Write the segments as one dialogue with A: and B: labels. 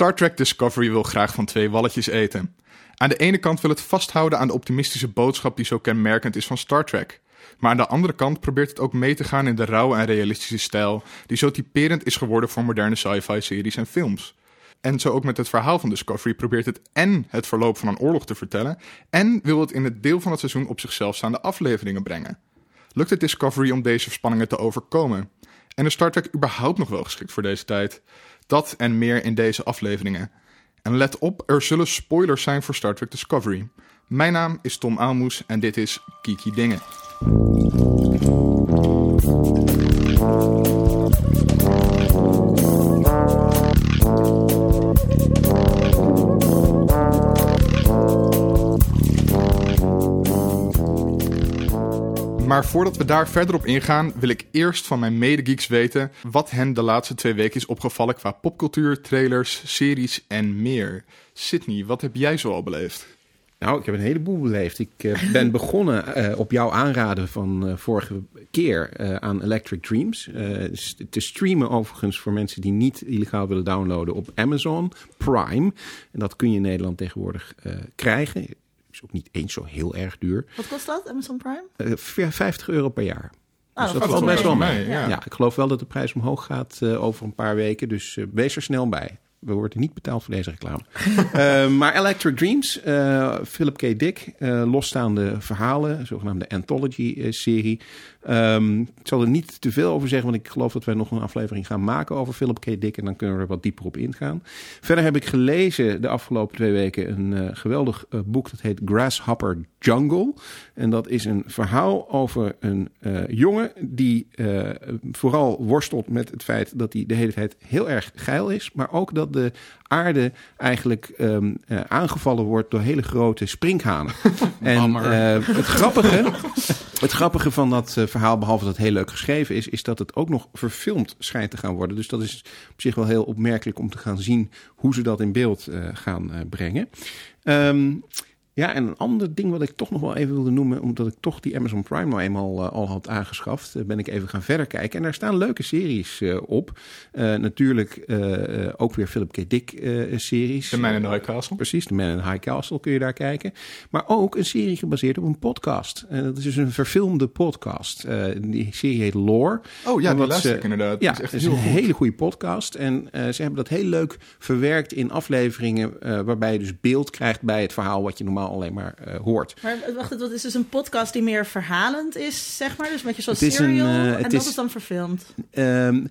A: Star Trek Discovery wil graag van twee walletjes eten. Aan de ene kant wil het vasthouden aan de optimistische boodschap die zo kenmerkend is van Star Trek. Maar aan de andere kant probeert het ook mee te gaan in de rauwe en realistische stijl die zo typerend is geworden voor moderne sci-fi series en films. En zo ook met het verhaal van Discovery probeert het en het verloop van een oorlog te vertellen en wil het in het deel van het seizoen op zichzelf staande afleveringen brengen. Lukt het Discovery om deze spanningen te overkomen? En is Star Trek überhaupt nog wel geschikt voor deze tijd? Dat en meer in deze afleveringen. En let op, er zullen spoilers zijn voor Star Trek Discovery. Mijn naam is Tom Aalmoes en dit is Kiki Dingen. Maar voordat we daar verder op ingaan, wil ik eerst van mijn medegeeks weten wat hen de laatste twee weken is opgevallen qua popcultuur, trailers, series en meer. Sydney, wat heb jij zo al beleefd?
B: Nou, ik heb een heleboel beleefd. Ik uh, ben begonnen uh, op jouw aanraden van uh, vorige keer aan Electric Dreams. te streamen overigens voor mensen die niet illegaal willen downloaden op Amazon Prime. En dat kun je in Nederland tegenwoordig krijgen. Is ook niet eens zo heel erg duur.
C: Wat kost dat, Amazon Prime?
B: 50 euro per jaar.
C: Oh,
B: dus
C: dat valt
B: best wel
C: mee.
B: mee.
C: Ja.
B: Ja. ik geloof wel dat de prijs omhoog gaat over een paar weken. Dus wees er snel bij. We worden niet betaald voor deze reclame. uh, maar Electric Dreams, Philip K. Dick, losstaande verhalen, zogenaamde anthology-serie. Um, ik zal er niet te veel over zeggen, want ik geloof dat wij nog een aflevering gaan maken over Philip K. Dick. En dan kunnen we er wat dieper op ingaan. Verder heb ik gelezen de afgelopen twee weken een geweldig boek. Dat heet Grasshopper Jungle. En dat is een verhaal over een jongen die vooral worstelt met het feit dat hij de hele tijd heel erg geil is. Maar ook dat de aarde eigenlijk um, uh, aangevallen wordt door hele grote sprinkhanen. en uh, het, grappige, het grappige van dat uh, verhaal, behalve dat het heel leuk geschreven is, is dat het ook nog verfilmd schijnt te gaan worden. Dus dat is op zich wel heel opmerkelijk om te gaan zien hoe ze dat in beeld gaan brengen. Um, ja, en een ander ding wat ik toch nog wel even wilde noemen, omdat ik toch die Amazon Prime nou eenmaal uh, al had aangeschaft, uh, ben ik even gaan verder kijken. En daar staan leuke series uh, op. natuurlijk ook weer Philip K. Dick series.
A: The Man in High Castle.
B: Precies, The Man in High Castle kun je daar kijken. Maar ook een serie gebaseerd op een podcast. En dat is dus een verfilmde podcast. die serie heet Lore.
A: Oh ja, die luister ik inderdaad.
B: Ja,
A: Dat is echt
B: het is
A: heel
B: een
A: goed.
B: hele goede podcast. En eh, ze hebben dat heel leuk verwerkt in afleveringen eh, waarbij je dus beeld krijgt bij het verhaal wat je normaal alleen maar eh, hoort.
C: Maar wacht, dat is dus een podcast die meer verhalend is, zeg maar. Dus
B: Het is een,
C: Serial.
B: eh,
C: en
B: het
C: dat
B: is-
C: is dan verfilmd.
B: Ehm,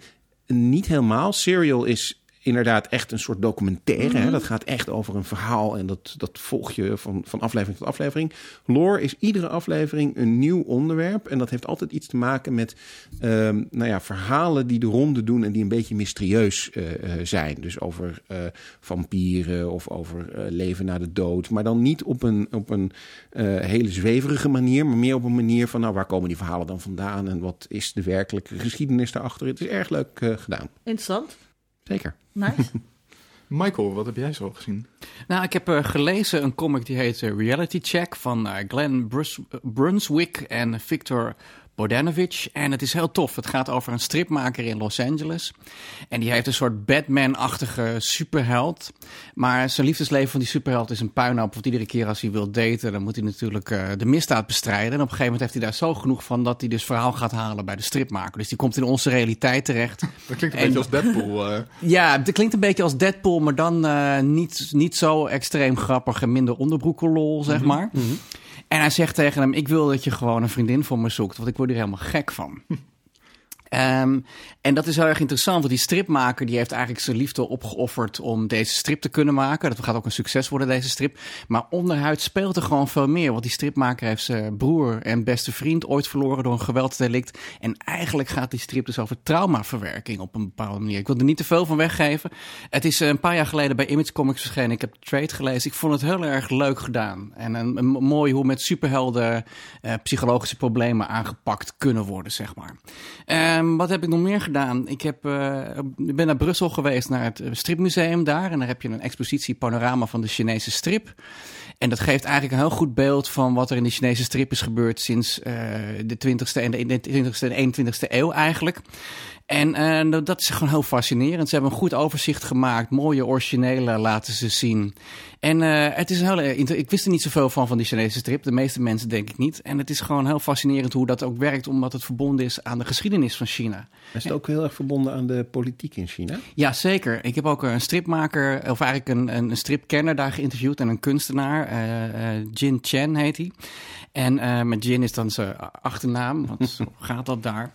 B: niet helemaal. Serial is inderdaad echt een soort documentaire. hè. Dat gaat echt over een verhaal en dat, dat volg je van, van aflevering tot aflevering. Lore is iedere aflevering een nieuw onderwerp. En dat heeft altijd iets te maken met ehm, nou ja, verhalen die de ronde doen en die een beetje mysterieus eh, eh, zijn. Dus over eh, vampieren of over leven na de dood. Maar dan niet op een, op een hele zweverige manier, maar meer op een manier van nou, waar komen die verhalen dan vandaan en wat is de werkelijke geschiedenis daarachter. Het is erg leuk gedaan.
C: Interessant.
B: Zeker.
C: Nice.
A: Michael, wat heb jij zo gezien?
D: Nou, ik heb eh, gelezen een comic die heet eh, Reality Check van eh, Glenn Brus- Brunswick en Victor Bogdanovich. En het is heel tof. Het gaat over een stripmaker in Los Angeles. En die heeft een soort Batman-achtige superheld. Maar zijn liefdesleven van die superheld is een puinhoop. Want iedere keer als hij wil daten, dan moet hij natuurlijk eh, de misdaad bestrijden. En op een gegeven moment heeft hij daar zo genoeg van dat hij dus verhaal gaat halen bij de stripmaker. Dus die komt in onze realiteit terecht.
A: Dat klinkt een
D: En-
A: beetje als Deadpool. eh.
D: Ja, het klinkt een beetje als Deadpool, maar dan eh, niet, niet zo extreem grappig en minder onderbroekenlol, zeg maar. En hij zegt tegen hem, ik wil dat je gewoon een vriendin voor me zoekt, want ik word hier helemaal gek van. Ehm, en dat is heel erg interessant, want die stripmaker die heeft eigenlijk zijn liefde opgeofferd om deze strip te kunnen maken. Dat gaat ook een succes worden, deze strip. Maar onderhuid speelt er gewoon veel meer, want die stripmaker heeft zijn broer en beste vriend ooit verloren door een geweldsdelict. En eigenlijk gaat die strip dus over traumaverwerking op een bepaalde manier. Ik wil er niet te veel van weggeven. Het is eh, een paar jaar geleden bij Image Comics verschenen. Ik heb de trade gelezen. Ik vond het heel erg leuk gedaan. En een, mooi hoe met superhelden eh, psychologische problemen aangepakt kunnen worden, zeg maar. Eh, ehm, wat heb ik nog meer gedaan? Ik heb, eh, ik ben naar Brussel geweest, naar het eh, stripmuseum daar. En daar heb je een expositie panorama van de Chinese strip. En dat geeft eigenlijk een heel goed beeld van wat er in de Chinese strip is gebeurd sinds uh, de 20ste en de 20ste en 21ste eeuw eigenlijk. En uh, dat is gewoon heel fascinerend. Ze hebben een goed overzicht gemaakt. Mooie originele laten ze zien. En uh, het is een hele. Ik wist er niet zoveel van van die Chinese strip. De meeste mensen denk ik niet. En het is gewoon heel fascinerend hoe dat ook werkt, omdat het verbonden is aan de geschiedenis van China.
B: Is het ook heel erg verbonden aan de politiek in China?
D: Ja, zeker. Ik heb ook een stripmaker, of eigenlijk een, een stripkenner daar geïnterviewd en een kunstenaar. Uh, uh, Jin Chen heet hij. En met Jin is dan zijn achternaam, want zo gaat dat daar.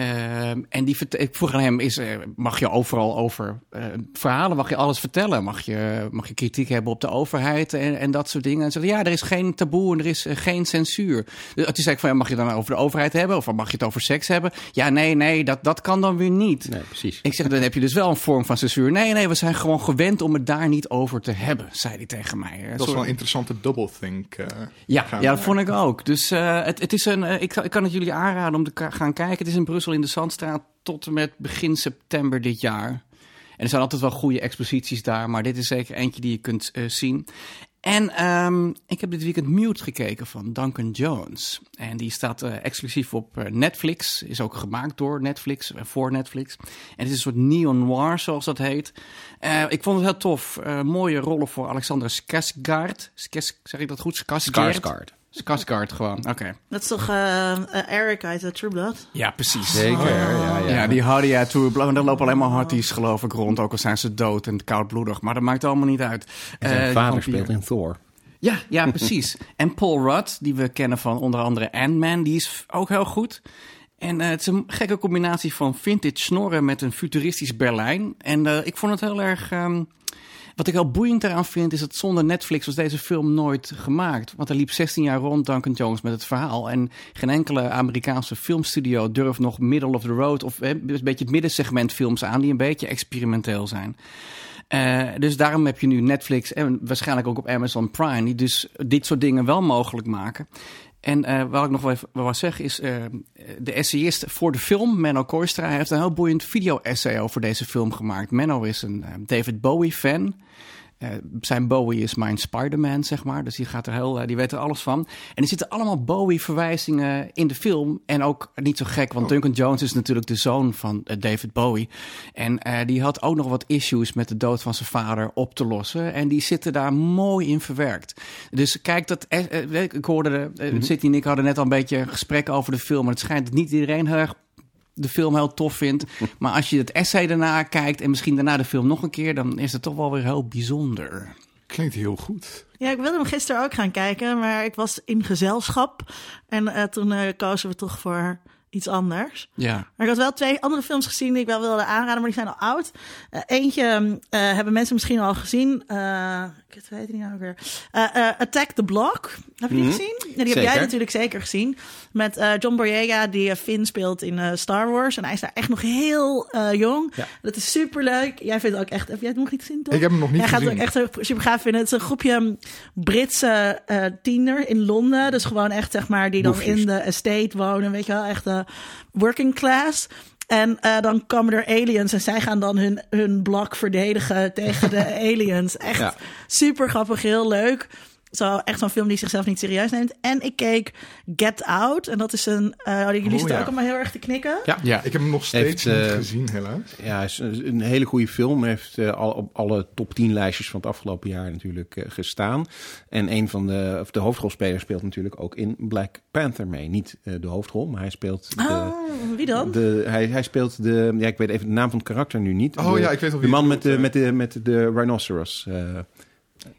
D: Uh, en die ik vroeg aan hem: is, uh, mag je overal over uh, verhalen, mag je alles vertellen? Mag je, mag je kritiek hebben op de overheid en, en dat soort dingen? En zei: Ja, er is geen taboe en er is geen censuur. Dus toen zei ik: van, ja, Mag je dan over de overheid hebben of mag je het over seks hebben? Ja, nee, nee, dat, dat kan dan weer niet.
B: Nee, precies.
D: Ik zeg: Dan heb je dus wel een vorm van censuur. Nee, nee, we zijn gewoon gewend om het daar niet over te hebben, zei hij tegen mij.
A: Dat is wel een interessante double think.
D: ja, ja, dat vond ik ook. Dus het, het is een, ik, ik kan het jullie aanraden om te gaan kijken. Het is in Brussel in de Zandstraat tot en met begin september dit jaar. En er zijn altijd wel goede exposities daar, maar dit is zeker eentje die je kunt uh, zien. En um, ik heb dit weekend Mute gekeken van Duncan Jones. En die staat uh, exclusief op uh, Netflix. Is ook gemaakt door Netflix, uh, voor Netflix. En het is een soort neo-noir, zoals dat heet. ik vond het heel tof. mooie rollen voor Alexander Skarsgård. Skes, zeg ik dat goed?
B: Skarsgård.
D: Skarsgård gewoon, oké. Okay.
C: Dat is toch uh, Eric uit uh, True Blood?
D: Ja, precies.
B: Zeker, oh. ja, ja.
D: ja. die Hardy uit True Blood. En daar lopen alleen maar Hardy's geloof ik rond, ook al zijn ze dood en koudbloedig. Maar dat maakt allemaal niet uit.
B: En zijn uh, vader speelt in Thor.
D: Ja, ja, precies. en Paul Rudd, die we kennen van onder andere Ant-Man, die is ook heel goed. En uh, het is een gekke combinatie van vintage snorren met een futuristisch Berlijn. En uh, ik vond het heel erg... Um, wat ik heel boeiend eraan vind, is dat zonder Netflix was deze film nooit gemaakt. Want er liep 16 jaar rond Duncan Jones met het verhaal. En geen enkele Amerikaanse filmstudio durft nog middle of the road of eh, een beetje het middensegment films aan die een beetje experimenteel zijn. Uh, dus daarom heb je nu Netflix en waarschijnlijk ook op Amazon Prime, die dus dit soort dingen wel mogelijk maken. En uh, wat ik nog wel even wil zeggen is, uh, de essayist voor de film, Menno Koistra, heeft een heel boeiend video-essay over deze film gemaakt. Menno is een David Bowie-fan. Uh, zijn Bowie is mijn Spider-Man, zeg maar. Dus die, gaat er heel, uh, die weet er alles van. En er zitten allemaal Bowie-verwijzingen in de film. En ook niet zo gek, want Duncan Jones is natuurlijk de zoon van uh, David Bowie. En die had ook nog wat issues met de dood van zijn vader op te lossen. En die zitten daar mooi in verwerkt. Dus kijk, dat, ik hoorde, mm -hmm. City en ik hadden net al een beetje gesprek over de film. En het schijnt dat niet iedereen heel erg de film heel tof vindt. Maar als je het essay daarna kijkt en misschien daarna de film nog een keer, dan is het toch wel weer heel bijzonder.
A: Klinkt heel goed.
C: Ja, ik wilde hem gisteren ook gaan kijken, maar ik was in gezelschap. En uh, toen uh, kozen we toch voor iets anders.
D: Ja.
C: Maar ik had wel twee andere films gezien die ik wel wilde aanraden, maar die zijn al oud. Uh, eentje hebben mensen misschien al gezien. ik weet het niet nou weer. Attack the Block. Heb je die mm -hmm. gezien? Ja, die
B: zeker.
C: heb jij natuurlijk zeker gezien. Met uh, John Boyega, die uh, Finn speelt in uh, Star Wars. En hij is daar echt nog heel jong.
B: Ja.
C: Dat is super leuk. Jij vindt het ook echt. Heb jij het nog niet gezien? Toch?
A: Ik heb hem nog niet
C: jij
A: gezien.
C: Jij gaat het ook echt super gaaf vinden. Het is een groepje Britse tiener in Londen. Dus gewoon echt, zeg maar, die dan
B: Boefjes.
C: in de estate wonen. Weet je wel, echt working class. En uh, dan komen er aliens en zij gaan dan hun, hun blok verdedigen tegen de aliens. Echt
B: Ja.
C: super grappig, heel leuk. Zo, echt zo'n film die zichzelf niet serieus neemt. En ik keek Get Out. En dat is een... Uh, jullie
A: Oh,
C: zitten
A: ja.
C: ook allemaal heel erg te knikken.
B: Ja.
D: Ja.
A: Ik heb hem nog steeds
B: Heeft,
A: niet
B: eh,
A: gezien, helaas.
B: Ja, is een een hele goede film. Hij heeft eh, al op alle top 10 lijstjes van het afgelopen jaar natuurlijk eh, gestaan. En een van de, of de hoofdrolspelers speelt natuurlijk ook in Black Panther mee. Niet eh, de hoofdrol, maar hij speelt de,
C: Oh, wie dan?
B: de hij, hij speelt de, ja, ik weet even de naam van het karakter nu niet.
A: Oh
B: de,
A: ja, ik weet wel
B: de
A: wie
B: man
A: je
B: met de, met de, met de rhinoceros.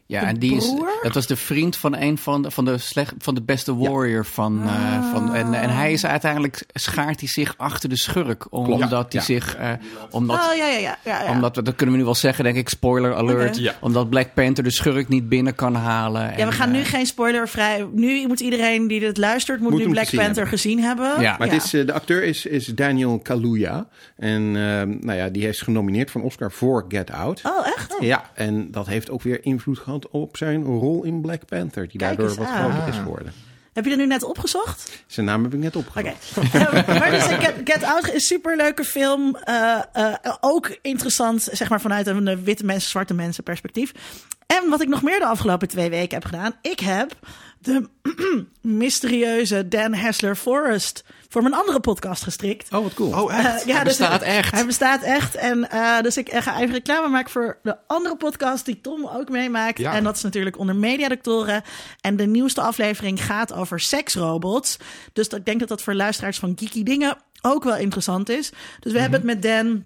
D: Ja,
C: De
D: en die is,
C: broer?
D: dat was de vriend van een van de, van de, slecht, van de beste warrior. Van, eh, van, en, en hij is uiteindelijk, schaart hij zich achter de schurk. Omdat hij
B: ja.
D: zich, eh, omdat,
C: Oh, ja, ja, ja. ja, ja.
D: omdat dat kunnen we nu wel zeggen, denk ik, spoiler alert.
A: Ja.
D: Omdat Black Panther de schurk niet binnen kan halen.
C: ja,
D: En,
C: we gaan nu
D: eh,
C: geen spoiler vrij. Nu moet iedereen die dit luistert, moet,
B: Moet
C: nu Black
B: gezien
C: Panther
B: hebben.
C: gezien hebben.
D: Ja.
B: Maar Het is, de acteur is, is Daniel Kaluuya. En ehm, nou ja, die is genomineerd voor een Oscar voor Get Out.
C: Oh, echt?
B: Ja, en dat heeft ook weer invloed gehad op zijn rol in Black Panther. Die
C: Kijk
B: daardoor wat
C: aan.
B: groter is geworden.
C: Heb je dat nu net opgezocht?
B: Zijn naam heb ik net opgezocht.
C: Oké. Eh, maar dus Get, Get Out is een superleuke film. Eh, eh, ook interessant, zeg maar, vanuit een eh, witte mensen, zwarte mensen perspectief. En wat ik nog meer de afgelopen twee weken heb gedaan. Ik heb de mysterieuze Dan Hessler Forest voor mijn andere podcast gestrikt.
B: Oh, wat cool.
A: Oh,
C: Eh,
A: echt?
C: ja,
D: Hij
C: dus
D: bestaat echt.
C: Hij bestaat echt. En eh, dus ik eh, ga even reclame maken voor de andere podcast die Tom ook meemaakt.
A: Ja.
C: En dat is natuurlijk onder Mediadoctoren. En de nieuwste aflevering gaat over seksrobots. Dus dat- ik denk dat dat voor luisteraars van Geeky Dingen ook wel interessant is. Dus we hebben het met Dan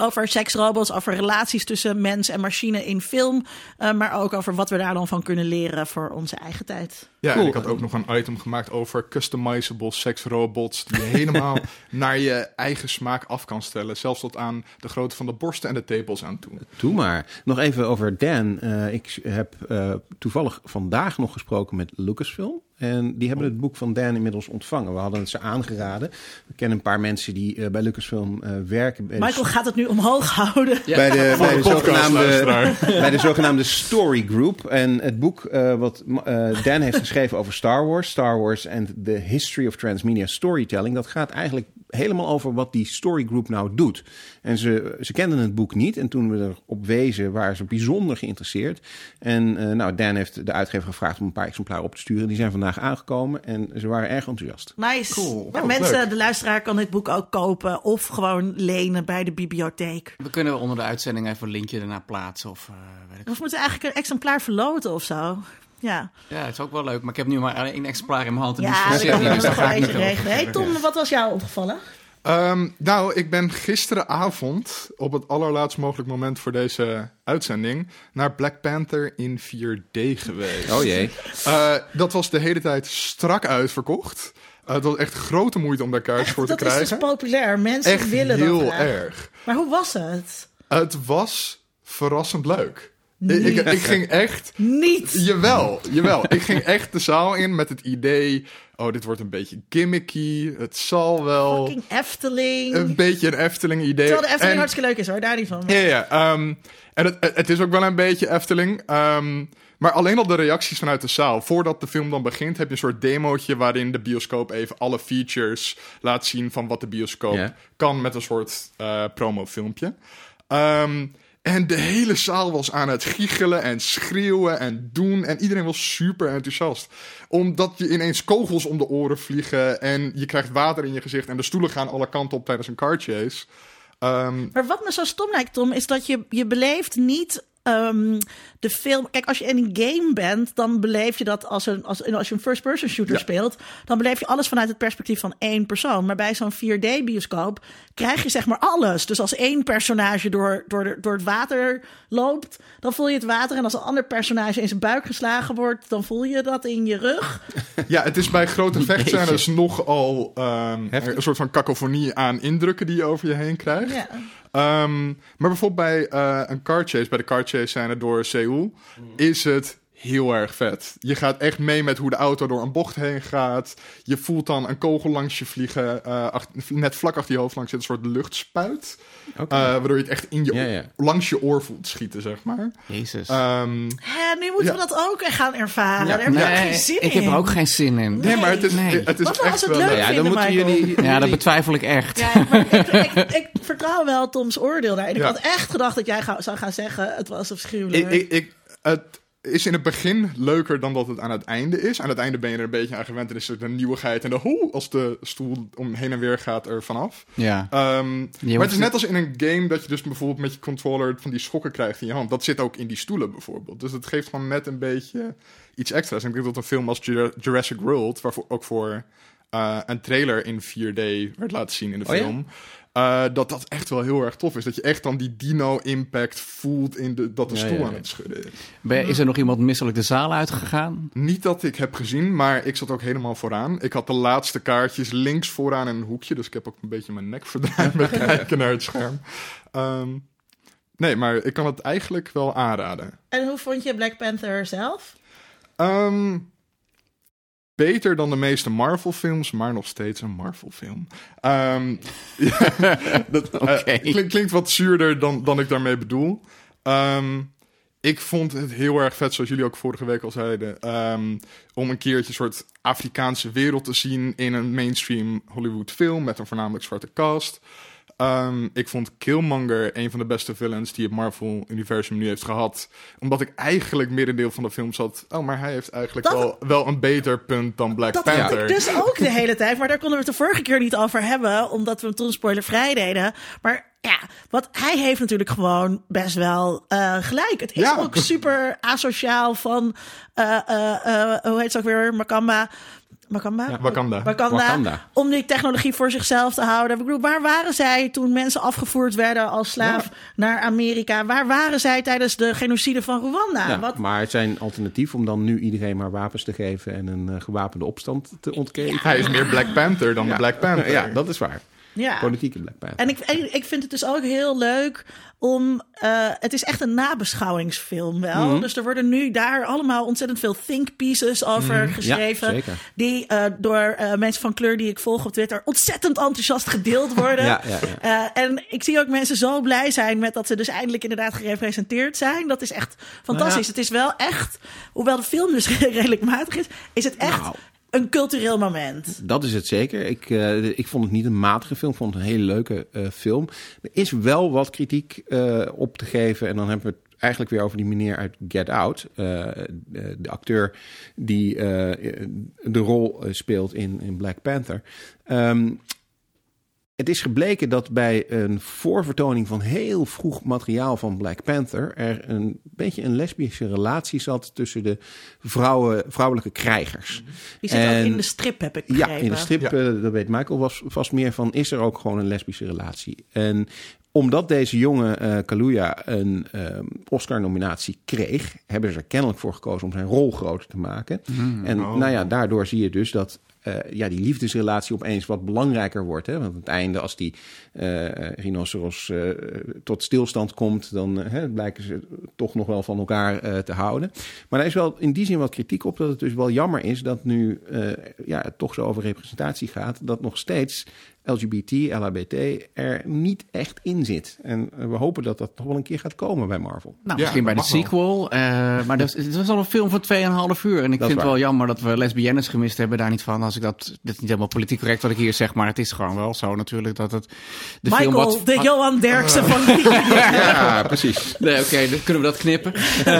C: over seksrobots, over relaties tussen mens en machine in film. eh, maar ook over wat we daar dan van kunnen leren voor onze eigen tijd.
A: Ja,
B: Cool.
A: en ik had ook nog een item gemaakt over customizable seksrobots. Die je helemaal naar je eigen smaak af kan stellen. Zelfs tot aan de grootte van de borsten en de tepels aan toe.
B: Doe maar. Nog even over Dan. Eh, ik heb eh, toevallig vandaag nog gesproken met Lucasfilm. En die hebben het boek van Dan inmiddels ontvangen. We hadden het ze aangeraden. We kennen een paar mensen die eh, bij Lucasfilm eh, werken. Bij de-
C: Michael gaat het nu omhoog houden.
B: bij de, bij de, zogenaamde, bij de zogenaamde Story Group. En het boek eh, wat eh, Dan heeft geschreven over Star Wars, Star Wars and the History of Transmedia Storytelling, dat gaat eigenlijk helemaal over wat die Story Group nou doet. En ze, ze kenden het boek niet. En toen we erop wezen, waren ze bijzonder geïnteresseerd. En eh, nou, Dan heeft de uitgever gevraagd om een paar exemplaren op te sturen. Die zijn vandaag aangekomen en ze waren erg enthousiast.
C: Nice.
A: Cool.
C: Maar
A: Oh,
C: mensen,
A: leuk.
C: de luisteraar kan dit boek ook kopen of gewoon lenen bij de bibliotheek.
D: We kunnen onder de uitzending even een linkje ernaar plaatsen. Of, eh, weet ik.
C: Of moeten we eigenlijk een exemplaar verloten of zo? Ja,
D: Ja, het is ook wel leuk. Maar ik heb nu maar één exemplaar in mijn hand. En die
C: ja
D: is
C: dat
D: dus ik
C: eentje
D: niet
C: regelen. Hey Tom, wat was jou opgevallen?
A: Ehm, nou, ik ben gisteravond op het allerlaatst mogelijk moment voor deze uitzending naar Black Panther in 4D geweest.
B: Oh jee.
A: Eh, dat was de hele tijd strak uitverkocht. Eh, het was echt grote moeite om daar kaartjes voor te
C: dat is
A: krijgen.
C: dus populair. Mensen
A: echt
C: willen
A: heel
C: dat graag.
A: erg.
C: Maar hoe was het?
A: Het was verrassend leuk. Ik, ik, ik ging echt
C: Niet.
A: Jawel, jawel. Ik ging echt de zaal in met het idee... oh, dit wordt een beetje gimmicky. Het zal wel
C: Fucking Efteling.
A: een beetje een Efteling-idee.
C: Terwijl de Efteling
A: En-
C: hartstikke leuk is hoor, daar niet van.
A: Ja, ja. ehm, en het, het is ook wel een beetje Efteling. ehm, maar alleen al de reacties vanuit de zaal. Voordat de film dan begint, heb je een soort demootje... waarin de bioscoop even alle features laat zien... van wat de bioscoop kan met een soort eh promofilmpje. Ehm, en de hele zaal was aan het giechelen en schreeuwen en doen. En iedereen was super enthousiast. Omdat je ineens kogels om de oren vliegen... en je krijgt water in je gezicht... en de stoelen gaan alle kanten op tijdens een car chase... Ehm,
C: Maar wat me zo stom lijkt, Tom, is dat je, je beleeft niet ehm, de film. Kijk, als je in een game bent, dan beleef je dat als, een, als, als je een first-person shooter
A: Ja.
C: speelt, dan beleef je alles vanuit het perspectief van één persoon. Maar bij zo'n 4D-bioscoop krijg je zeg maar alles. Dus als één personage door, door, de- door het water loopt, dan voel je het water. En als een ander personage in zijn buik geslagen wordt, dan voel je dat in je rug.
A: Ja, het is bij grote vechtscènes nogal ehm,
B: Heftig.
A: een soort van cacophonie aan indrukken die je over je heen krijgt.
C: Ja.
A: Ehm, maar bijvoorbeeld bij eh, een car chase, bij de car chase scène door Seoul, is het heel erg vet. Je gaat echt mee met hoe de auto door een bocht heen gaat. Je voelt dan een kogel langs je vliegen. eh, net vlak achter je hoofd langs zit een soort luchtspuit.
B: Oké.
A: eh, waardoor je het echt in je,
B: Ja, ja.
A: langs je oor voelt schieten, zeg maar.
D: Jezus.
A: Ehm,
C: Hè, nu moeten we dat ook gaan ervaren.
B: Ja.
C: Daar heb ik
D: nee,
C: geen zin
D: ik heb er
C: in.
D: ook geen zin in.
A: nee, maar het is,
D: Nee.
A: het is
C: Wat als
A: echt
C: het
A: wel
C: leuk
A: leuk.
B: Ja, dan
C: vinden,
B: moeten
C: Michael.
B: jullie...
D: Ja, dat betwijfel ik echt.
C: Ja, maar ik, ik, ik vertrouw wel Toms oordeel daar. En ik
A: Ja.
C: had echt gedacht dat jij zou gaan zeggen: het was afschuwelijk.
A: Ik, ik, ik, het is in het begin leuker dan dat het aan het einde is. Aan het einde ben je er een beetje aan gewend en is er de nieuwigheid en de hoe als de stoel om heen en weer gaat er vanaf.
D: Ja.
A: Ehm, maar het is net als in een game dat je dus bijvoorbeeld met je controller van die schokken krijgt in je hand. Dat zit ook in die stoelen bijvoorbeeld. Dus het geeft gewoon net een beetje iets extra's. En ik denk dat een film als Jura- Jurassic World, waarvoor ook voor eh, een trailer in 4D werd laten zien in de
B: Oh ja?
A: Eh, dat dat echt wel heel erg tof is. Dat je echt dan die dino-impact voelt in de, dat de
B: Ja,
A: stoel
B: ja,
A: aan het schudden is.
D: Ben- Is er nog iemand misselijk de zaal uitgegaan?
A: Niet dat ik heb gezien, maar ik zat ook helemaal vooraan. Ik had de laatste kaartjes links vooraan in een hoekje. Dus ik heb ook een beetje mijn nek verdraaid met kijken naar het scherm. Ehm, nee, maar ik kan het eigenlijk wel aanraden.
C: En hoe vond je Black Panther zelf?
A: Ehm, beter dan de meeste Marvel-films, maar nog steeds een Marvel-film. Ehm, ja, dat eh, klink- klinkt wat zuurder dan, dan ik daarmee bedoel. Ehm, ik vond het heel erg vet, zoals jullie ook vorige week al zeiden, ehm, om een keertje een soort Afrikaanse wereld te zien in een mainstream Hollywood film met een voornamelijk zwarte cast. Ehm, ik vond Killmonger een van de beste villains die het Marvel-universum nu heeft gehad. Omdat ik eigenlijk middendeel van de film zat... Oh, maar hij heeft eigenlijk
C: Dat-
A: wel, wel een beter punt dan Black
C: Dat
A: Panther.
C: ik dus ook de hele tijd. Maar daar konden we het de vorige keer niet over hebben. Omdat we hem toen spoilervrij deden. Maar ja, wat hij heeft natuurlijk gewoon best wel eh, gelijk. Het is
A: Ja.
C: ook super asociaal van... eh, eh, hoe heet ze ook weer? Makamba... Makamba?
B: Ja.
A: Wakanda.
C: Wakanda,
B: Wakanda.
C: Om die technologie voor zichzelf te houden. Ik bedoel, waar waren zij toen mensen afgevoerd werden als slaaf naar Amerika? Waar waren zij tijdens de genocide van Rwanda?
B: Ja,
C: Wat,
B: Maar het zijn alternatief om dan nu iedereen maar wapens te geven en een eh, gewapende opstand te ontketen.
A: Hij is meer Black Panther dan de Black Panther.
B: Ja, dat is waar.
C: Ja.
B: Politieke Black Panther.
C: En ik, en ik vind het dus ook heel leuk om. eh, het is echt een nabeschouwingsfilm wel.
B: Mhm.
C: Dus er worden nu daar allemaal ontzettend veel think pieces over geschreven.
B: zeker.
C: Die eh, door eh, mensen van kleur die ik volg op Twitter ontzettend enthousiast gedeeld worden.
B: Ja, ja, ja.
C: En ik zie ook mensen zo blij zijn met dat ze dus eindelijk inderdaad gerepresenteerd zijn. Dat is echt fantastisch.
B: Nou ja.
C: Het is wel echt, hoewel de film dus redelijk matig is, is het echt
B: Nou.
C: Een cultureel moment.
B: Dat is het zeker. Ik, eh, ik vond het niet een matige film. Ik vond het een hele leuke eh, film. Er is wel wat kritiek eh, op te geven. En dan hebben we het eigenlijk weer over die meneer uit Get Out. De, acteur die de rol speelt in, in Black Panther. Ehm, het is gebleken dat bij een voorvertoning van heel vroeg materiaal van Black Panther er een beetje een lesbische relatie zat tussen de vrouwen, vrouwelijke krijgers.
C: Die zit ook in de strip, heb ik
B: Ja, in de strip,
A: Ja.
B: eh, dat weet Michael was vast meer van, is er ook gewoon een lesbische relatie? En omdat deze jonge eh Kaluuya een eh, Oscar-nominatie kreeg, hebben ze er kennelijk voor gekozen om zijn rol groter te maken. en
A: oh.
B: nou ja, daardoor zie je dus dat eh, ja, die liefdesrelatie opeens wat belangrijker wordt. Hè? Want aan het einde, als die eh, rhinoceros eh, tot stilstand komt, dan hè, blijken ze toch nog wel van elkaar te houden. Maar daar is wel in die zin wat kritiek op dat het dus wel jammer is dat nu ja, het toch zo over representatie gaat, dat nog steeds LGBT, LHBT er niet echt in zit. En eh, we hopen dat dat toch wel een keer gaat komen bij Marvel.
D: Nou,
A: Ja,
D: misschien bij de sequel. eh, maar dat, is- het was al een film van 2,5 uur. En ik
B: Dat
D: vind het wel jammer dat we lesbiennes gemist hebben. Daar niet van. Als ik dat. Dit is niet helemaal politiek correct wat ik hier zeg. Maar het is gewoon wel zo natuurlijk dat het. De film
C: Michael,
D: wat,
C: de Johan Derksen van
B: Ja, precies.
D: Nee, oké, dan kunnen we dat knippen.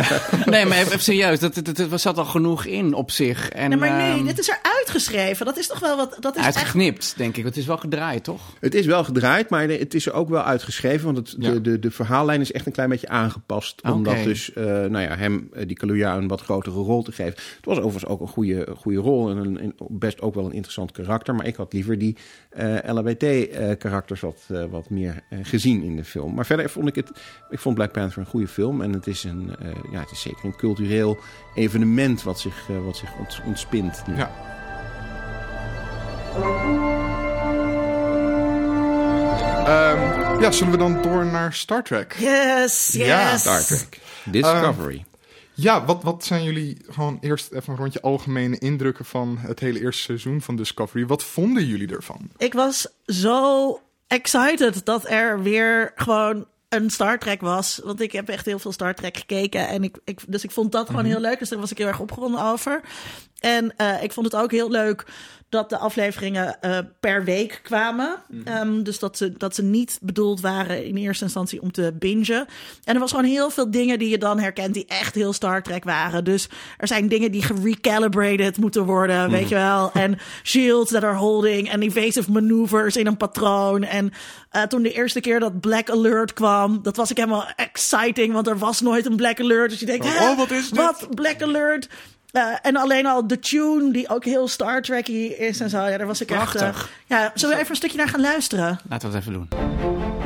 D: nee, maar even, serieus. Dat, dat, dat, zat al genoeg in op zich. En,
C: Nee, maar nee,
D: ehm,
C: dit is er uitgeschreven. Dat is toch wel wat. Dat is echt.
D: uitgeknipt, denk ik. Het is wel gedraaid, toch?
B: Het is wel gedraaid, maar het is er ook wel uitgeschreven. Want het,
A: Ja.
B: de, de, de verhaallijn is echt een klein beetje aangepast.
D: Oké.
B: Omdat dus eh, nou ja, hem, eh, die Kaluuya, een wat grotere rol te geven. Het was overigens ook een goede, goede rol. En een, een- best ook wel een interessant karakter. Maar ik had liever die eh LHBT-karakters wat, wat meer eh, gezien in de film. Maar verder vond ik het... Ik vond Black Panther een goede film. En het is, een, eh, ja, het is zeker een cultureel evenement wat zich, wat zich ont- ontspint. nu.
A: Ja. Ehm, ja, zullen we dan door naar Star Trek?
C: Yes, yes.
A: Ja,
B: Star Trek. Discovery.
A: Ja, wat, wat zijn jullie gewoon eerst even een rondje algemene indrukken van het hele eerste seizoen van Discovery? Wat vonden jullie ervan?
C: Ik was zo excited dat er weer gewoon een Star Trek was. Want ik heb echt heel veel Star Trek gekeken. En ik, ik, dus ik vond dat gewoon heel leuk. Dus daar was ik heel erg opgewonden over. En eh, ik vond het ook heel leuk dat de afleveringen eh, per week kwamen. Ehm, dus dat ze, dat ze niet bedoeld waren in eerste instantie om te bingen. En er was gewoon heel veel dingen die je dan herkent die echt heel Star Trek waren. Dus er zijn dingen die gerecalibrated moeten worden, weet je wel. En shields that are holding en evasive maneuvers in een patroon. En eh, toen de eerste keer dat Black Alert kwam, dat was ik helemaal exciting, want er was nooit een Black Alert. Dus je denkt,
A: Oh,
C: hè,
A: wat is dit?
C: Wat? Black Alert? Eh, en alleen al de tune, die ook heel Star Trek is en zo. Ja, daar was ik echt... Eh, ja, zullen we even een stukje naar gaan luisteren?
D: Laten we het even doen.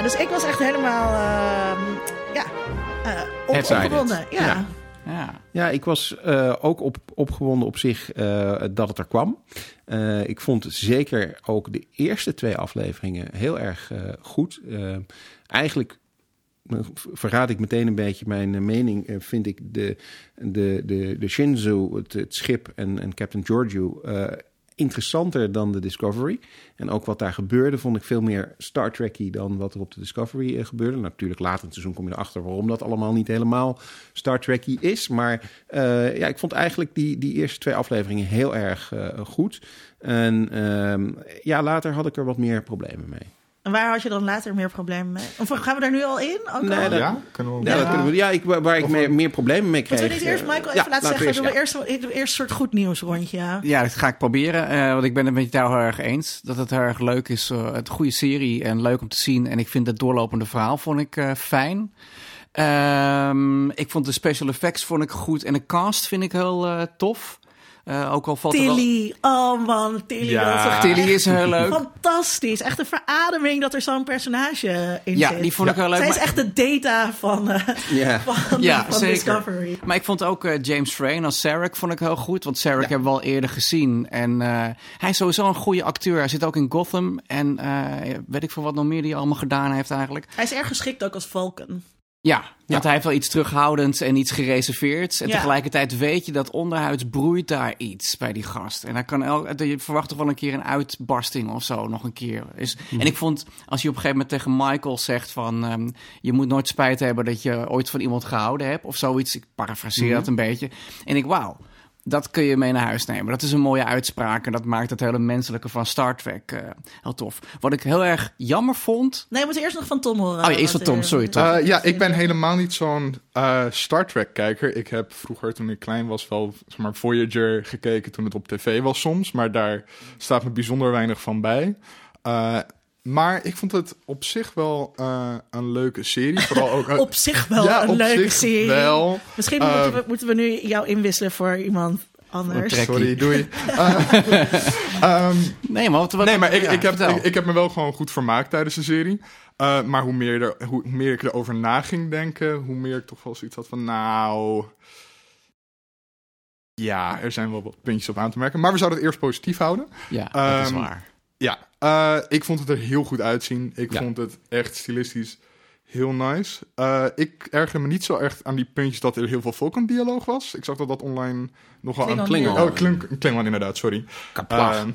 C: Ja, dus ik was echt helemaal... ehm, ja, eh, op, opgewonden. Ja.
B: Ja.
D: Ja.
B: Ja, ik was uh, ook op, opgewonden op zich uh, dat het er kwam. Uh, ik vond zeker ook de eerste twee afleveringen heel erg goed. eigenlijk verraad ik meteen een beetje mijn mening. vind ik de, de, de, de Shinzo, het, het schip en, en Captain Giorgio interessanter dan de Discovery. En ook wat daar gebeurde vond ik veel meer Star Trekky dan wat er op de Discovery uh, gebeurde. Natuurlijk later in het seizoen kom je erachter waarom dat allemaal niet helemaal Star Trekky is. Maar uh, ja, ik vond eigenlijk die, die eerste twee afleveringen heel erg uh, goed. En ehm, ja, later had ik er wat meer problemen mee.
C: En waar had je dan later meer problemen mee? Of gaan we daar nu al in? Ook
B: nee,
C: al?
B: dat,
A: ja, kunnen we
B: ja, dat kunnen we, ja ik, waar ik meer, meer problemen mee kreeg.
C: Moeten we dit eerst, Michael, even laten zeggen?
B: Eerst,
C: doen we
B: ja.
C: eerst, eerst een soort goed nieuws rondje.
D: Ja, dat ga ik proberen. Uh, want ik ben het met jou heel erg eens. Dat het heel erg leuk is. Uh, het goede serie en leuk om te zien. En ik vind het doorlopende verhaal vond ik uh, fijn. Um, ik vond de special effects vond ik goed. En de cast vind ik heel tof. Uh, ook al valt
C: Tilly,
D: wel...
C: oh man, Tilly.
A: Ja.
C: Dat is
D: Tilly is heel leuk.
C: Fantastisch. Echt een verademing dat er zo'n personage in
D: ja,
C: zit.
D: die vond ik heel leuk.
C: Zij is echt de data van, uh,
B: ja.
C: van,
D: ja,
C: van
D: zeker.
C: Discovery.
D: Maar ik vond ook uh, James Frayne als Sarek vond ik heel goed. Want Sarek ja. hebben we al eerder gezien. En hij is sowieso een goede acteur. Hij zit ook in Gotham. En weet ik veel wat nog meer die allemaal gedaan heeft eigenlijk.
C: Hij is erg geschikt ook als Vulcan.
D: Ja, want hij heeft wel iets terughoudends en iets gereserveerds. En
C: Ja.
D: tegelijkertijd weet je dat onderhuids broeit daar iets bij die gast. En hij kan elk, je verwacht toch wel een keer een uitbarsting of zo, nog een keer. Is, En ik vond, als je op een gegeven moment tegen Michael zegt van... ehm, je moet nooit spijt hebben dat je ooit van iemand gehouden hebt of zoiets. Ik parafraseer dat een beetje. En ik, wauw. Dat kun je mee naar huis nemen. Dat is een mooie uitspraak. En dat maakt het hele menselijke van Star Trek eh, heel tof. Wat ik heel erg jammer vond.
C: Nee, we moeten eerst nog van Tom horen.
D: Oh ja, eerst van Tom,
C: eh,
D: sorry, Tom.
A: Uh, ja, ik ben helemaal niet zo'n uh, Star Trek-kijker. Ik heb vroeger, toen ik klein was, wel zeg maar, Voyager gekeken toen het op tv was soms. Maar daar staat me bijzonder weinig van bij. Maar ik vond het op zich wel uh, een leuke serie. Vooral ook,
C: Op zich wel
A: ja,
C: een
A: op
C: leuke
A: zich
C: serie.
A: Wel.
C: Misschien
A: Uh,
C: moeten, we, moeten we nu jou inwisselen voor iemand anders.
A: Sorry, doei. Uh, um,
D: nee, maar, wat, wat,
A: nee, maar ik,
D: ja,
A: ik, heb, ik, ik heb me wel gewoon goed vermaakt tijdens de serie. Uh, maar hoe meer, er, hoe, meer ik erover na ging denken, hoe meer ik toch wel zoiets had van, nou... Ja, er zijn wel wat puntjes op aan te merken. Maar we zouden het eerst positief houden.
D: Ja, dat is
A: Um,
D: waar.
A: Ja, uh, ik vond het er heel goed uitzien. Ik
B: Ja.
A: vond het echt stilistisch heel nice. Uh, ik erger me niet zo erg aan die puntjes dat er heel veel Vulcan-dialoog was. Ik zag dat dat online nogal aan...
C: Klingon.
A: Oh, Kling, Klingon inderdaad, sorry.
B: Kaplag.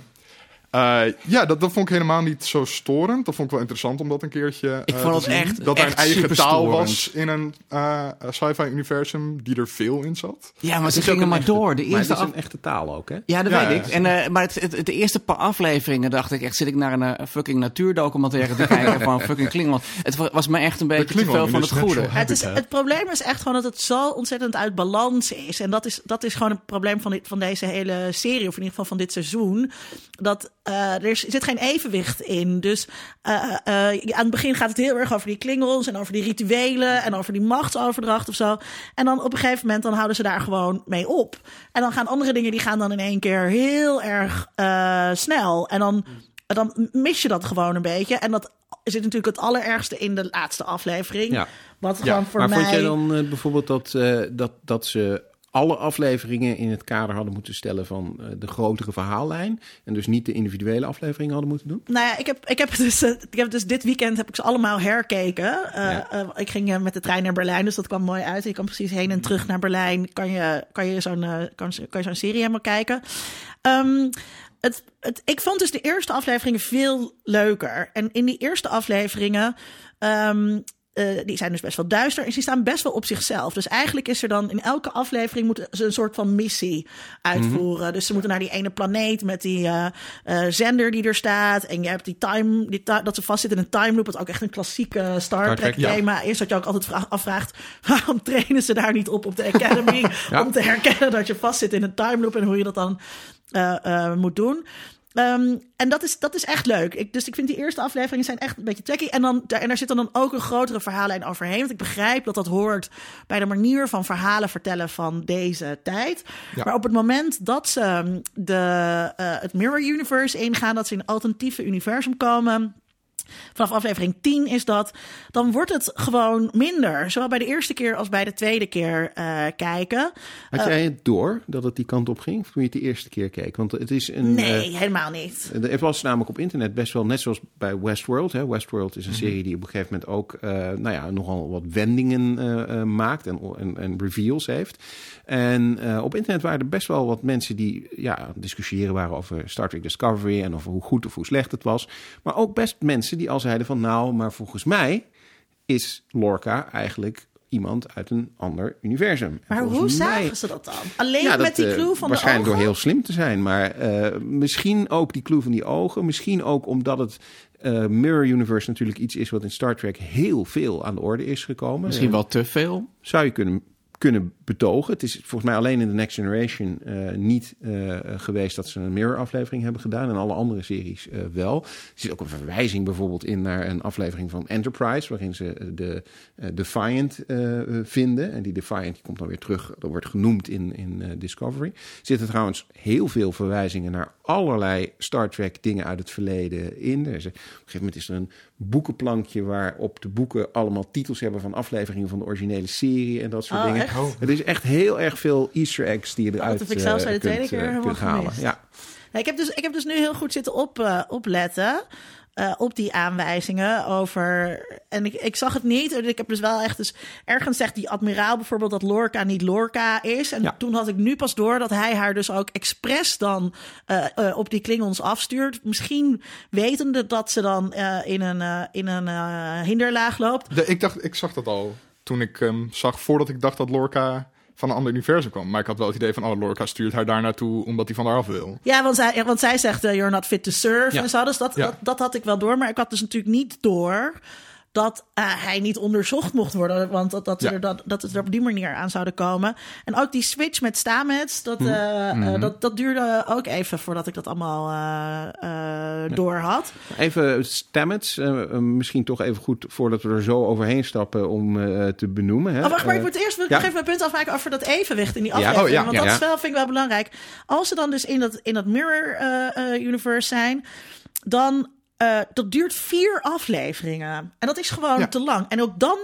A: Uh, uh, ja, dat, dat vond ik helemaal niet zo storend. Dat vond ik wel interessant om dat een keertje
D: Ik
A: uh,
D: vond het echt-
A: Dat er een eigen taal was in een uh, sci-fi universum die er veel in zat.
D: Ja, maar ze
B: is
D: gingen
B: een
D: maar
B: echte-
D: door. De
B: Maar het
D: eerste
B: is
D: af...
B: een echte taal ook, hè?
D: Ja, dat
A: Ja,
D: weet
A: ja.
D: ik. En, uh, maar het, het, het, de eerste paar afleveringen dacht ik echt... zit ik naar een fucking natuurdocumentaire te kijken van fucking Klingon. Het wa- was me echt een beetje te veel van het goede.
C: Het, is, het probleem is echt gewoon dat het zo ontzettend uit balans is. En dat is, dat is gewoon het probleem van, dit, van deze hele serie, of in ieder geval van dit seizoen. Dat uh, er is- zit geen evenwicht in. Dus uh, uh, aan het begin gaat het heel erg over die klingels en over die rituelen en over die machtsoverdracht of zo. En dan op een gegeven moment dan houden ze daar gewoon mee op. En dan gaan andere dingen die gaan dan in één keer heel erg uh, snel. En dan, dan mis je dat gewoon een beetje. En dat zit natuurlijk het allerergste in de laatste aflevering.
B: Ja.
C: Wat
A: Ja,
C: gewoon voor
B: maar
C: mij...
B: vond jij dan eh, bijvoorbeeld dat, eh, dat, dat ze alle afleveringen in het kader hadden moeten stellen van eh, de grotere verhaallijn en dus niet de individuele afleveringen hadden moeten doen?
C: Nou ja, ik heb, ik heb, dus, eh, ik heb dus dit weekend heb ik ze allemaal herkeken. Uh,
B: Ja.
C: uh, ik ging met de trein naar Berlijn, dus dat kwam mooi uit. Je kan precies heen en terug naar Berlijn. Kan je, kan je zo'n kan, kan je zo'n serie helemaal kijken. Um, het, het, ik vond dus de eerste afleveringen veel leuker. En in die eerste afleveringen. Um, uh, die zijn dus best wel duister en die staan best wel op zichzelf. Dus eigenlijk is er dan in elke aflevering moeten ze een soort van missie uitvoeren. Mm-hmm. Dus ze moeten naar die ene planeet met die uh, uh, zender die er staat. En je hebt die time, die dat ze vastzitten in een time loop, wat ook echt een klassieke Star Trek thema is. Dat je ook altijd vraag, afvraagt, waarom trainen ze daar niet op op de Academy? ja. Om te herkennen dat je vastzit in een time loop en hoe je dat dan moet doen. Um, en dat is, dat is echt leuk. Ik, dus ik vind die eerste afleveringen zijn echt een beetje tacky. En, dan, en daar zit dan ook een grotere verhaallijn overheen. Want ik begrijp dat dat hoort bij de manier van verhalen vertellen van deze tijd. Ja. Maar op het moment dat ze de, uh, het Mirror Universe ingaan, dat ze in een alternatieve universum komen vanaf aflevering 10 is dat, dan wordt het gewoon minder. Zowel bij de eerste keer als bij de tweede keer uh, kijken.
B: Had jij het door dat het die kant op ging? Of toen je het de eerste keer keek? Want het is een.
C: Nee, uh, helemaal niet.
B: Het was namelijk op internet best wel net zoals bij Westworld. Hè. Westworld is een serie die op een gegeven moment ook uh, nou ja, nogal wat wendingen maakt en, en, en, reveals heeft. En op internet waren er best wel wat mensen die ja, discussiëren waren over Star Trek Discovery en over hoe goed of hoe slecht het was. Maar ook best mensen die al zeiden van nou, maar volgens mij is Lorca eigenlijk iemand uit een ander universum.
C: Maar hoe zagen ze dat dan? Alleen
B: ja,
C: met die clue van
B: waarschijnlijk
C: de ogen?
B: door heel slim te zijn. Maar uh, misschien ook die clue van die ogen. Misschien ook omdat het uh, Mirror Universe natuurlijk iets is... wat in Star Trek heel veel aan de orde is gekomen.
D: Misschien wel te veel?
B: Zou je kunnen kunnen betogen. Het is volgens mij alleen in de Next Generation uh, niet uh, geweest dat ze een mirror-aflevering hebben gedaan. En alle andere series uh, wel. Er zit ook een verwijzing bijvoorbeeld in naar een aflevering van Enterprise, waarin ze de Defiant vinden. En die Defiant die komt dan weer terug, dat wordt genoemd in, in Discovery. Er zitten trouwens heel veel verwijzingen naar allerlei Star Trek dingen uit het verleden in. Er is, op een gegeven moment is er een boekenplankje waarop de boeken allemaal titels hebben van afleveringen van de originele serie en dat soort
C: oh,
B: dingen. Is echt heel erg veel Easter eggs die je eruit
C: dat heb ik zelfs bij de
B: kunt,
C: tweede keer
B: uh, kunt halen.
C: Gemist.
B: Ja.
C: Ja, ik, heb dus, ik heb dus nu heel goed zitten op, uh, opletten. Uh, op die aanwijzingen over. En ik, ik zag het niet. Ik heb dus wel echt. Dus ergens zegt die admiraal bijvoorbeeld dat Lorca niet Lorca is. En ja. toen had ik nu pas door dat hij haar dus ook expres dan uh, uh, op die Klingons afstuurt. Misschien wetende dat ze dan in een, in een hinderlaag loopt.
A: De, ik dacht, ik zag dat al toen ik um, zag voordat ik dacht dat Lorca van een ander universum kwam. Maar ik had wel het idee van, oh, Lorca stuurt haar daar naartoe omdat hij van haar af wil.
C: Ja, want zij, want zij zegt, uh, you're not fit to serve ja. en zo. Dus dat, ja. dat, dat had ik wel door. Maar ik had dus natuurlijk niet door dat uh, hij niet onderzocht mocht worden. Want dat, dat, ja. er, dat, dat het er op die manier aan zouden komen. En ook die switch met Stamets, dat, uh, mm -hmm. uh, dat, dat duurde ook even voordat ik dat allemaal door had.
B: Even Stamets, misschien toch even goed voordat we er zo overheen stappen om te benoemen. Hè?
C: Oh, wacht, maar ik moet eerst wil ik ja? nog even mijn punt afmaken over dat evenwicht in die aflevering.
B: Ja? Oh, ja.
C: want dat is wel, vind ik wel belangrijk. Als ze dan dus in dat, in dat Mirror Universe zijn, dan uh, dat duurt vier afleveringen. En dat is gewoon ja. te lang. En ook dan,